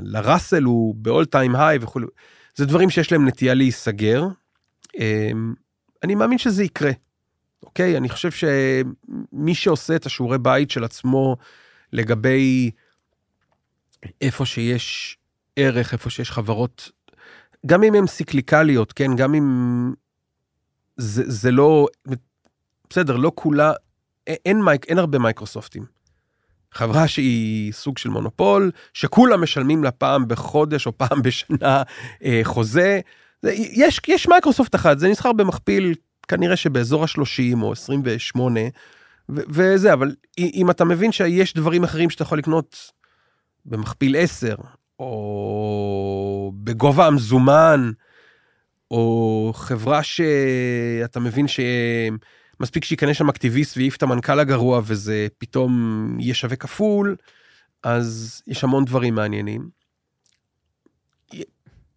לראסל הוא ב-all time high וכולי. זה דברים שיש להם נטייה להיסגר. אמ, אני מאמין שזה יקרה. אוקיי? אני חושב שמי שעושה את השיעורי בית של עצמו לגבי איפה שיש ערך, איפה שיש חברות, גם אם הן סיקליקליות, כן? גם אם זה, זה לא, בסדר, לא כולה, אין, מייק, אין הרבה מייקרוסופטים. חברה שהיא סוג של מונופול, שכולם משלמים לה פעם בחודש או פעם בשנה אה, חוזה. זה, יש, יש מייקרוסופט אחת, זה נסחר במכפיל כנראה שבאזור ה-30 או 28, ו- וזה, אבל אם אתה מבין שיש דברים אחרים שאתה יכול לקנות במכפיל 10, או בגובה המזומן, או חברה שאתה מבין שמספיק שייכנס שם אקטיביסט ויעיף את המנכ"ל הגרוע וזה פתאום יהיה שווה כפול, אז יש המון דברים מעניינים.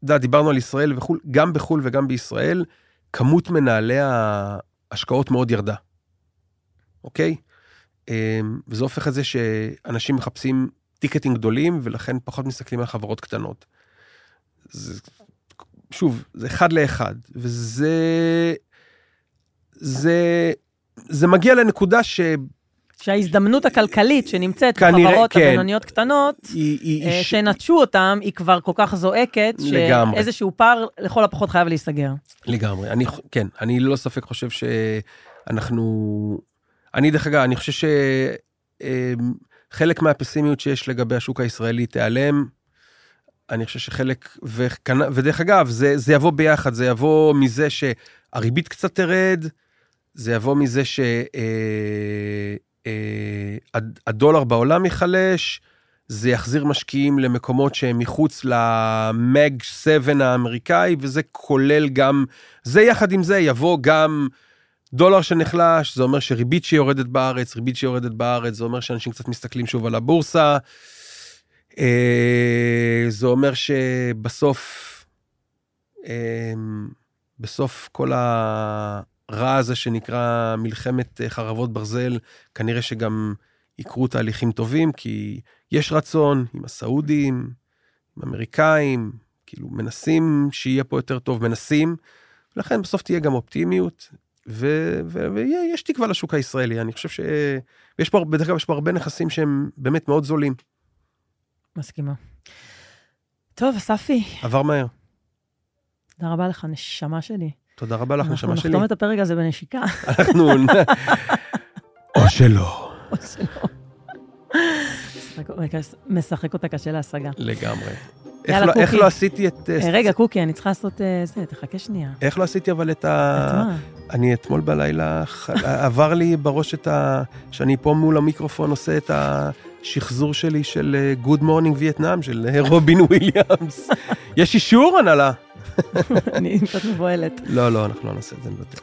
יודע, דיברנו על ישראל וחו"ל, גם בחו"ל וגם בישראל, כמות מנהלי ההשקעות מאוד ירדה, אוקיי? אמ, וזה הופך את זה שאנשים מחפשים טיקטים גדולים ולכן פחות מסתכלים על חברות קטנות. זה, שוב, זה אחד לאחד, וזה... זה... זה מגיע לנקודה ש... שההזדמנות הכלכלית שנמצאת כנראה, בחברות כן. הבינוניות קטנות, היא, היא, אה, שנטשו אותם, היא כבר כל כך זועקת, לגמרי. שאיזשהו פער לכל הפחות חייב להיסגר. לגמרי. אני, כן, אני ללא ספק חושב שאנחנו... אני, דרך אגב, אני חושב שחלק מהפסימיות שיש לגבי השוק הישראלי תיעלם. אני חושב שחלק, וכנ... ודרך אגב, זה, זה יבוא ביחד, זה יבוא מזה שהריבית קצת תרד, זה יבוא מזה ש... אה, אה, בעולם ייחלש, זה יחזיר משקיעים למקומות שהם מחוץ למג 7 האמריקאי, וזה כולל גם, זה יחד עם זה יבוא גם דולר שנחלש, זה אומר שריבית שיורדת בארץ, ריבית שיורדת בארץ, זה אומר שאנשים קצת מסתכלים שוב על הבורסה. אה, זה אומר שבסוף, אה, בסוף כל ה... הרע הזה שנקרא מלחמת אה, חרבות ברזל, כנראה שגם יקרו תהליכים טובים, כי יש רצון עם הסעודים, עם האמריקאים, כאילו מנסים שיהיה פה יותר טוב, מנסים, ולכן בסוף תהיה גם אופטימיות, ויש תקווה לשוק הישראלי, אני חושב שיש פה, בדרך כלל יש פה הרבה נכסים שהם באמת מאוד זולים. מסכימה. טוב, אספי. עבר מהר. תודה רבה לך, נשמה שלי. תודה רבה לך, נשמה שלי. אנחנו נחתום את הפרק הזה בנשיקה. אנחנו... או שלא. או שלא. משחק אותה קשה להשגה. לגמרי. איך לא, איך לא עשיתי את... אה, רגע, קוקי, אני צריכה לעשות אה, זה, תחכה שנייה. איך לא עשיתי אבל את ה... את מה? אני אתמול בלילה, עבר לי בראש את ה... שאני פה מול המיקרופון עושה את השחזור שלי של Good Morning Vietnam, של רובין וויליאמס. יש אישור, הנהלה? אני קצת מבוהלת. לא, לא, אנחנו לא נעשה את זה, נוותר.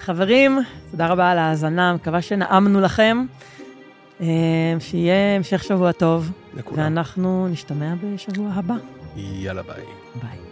חברים, תודה רבה על ההאזנה, מקווה שנעמנו לכם. אה, שיהיה המשך שבוע טוב. לכולם. ואנחנו נשתמע בשבוע הבא. יאללה ביי. ביי.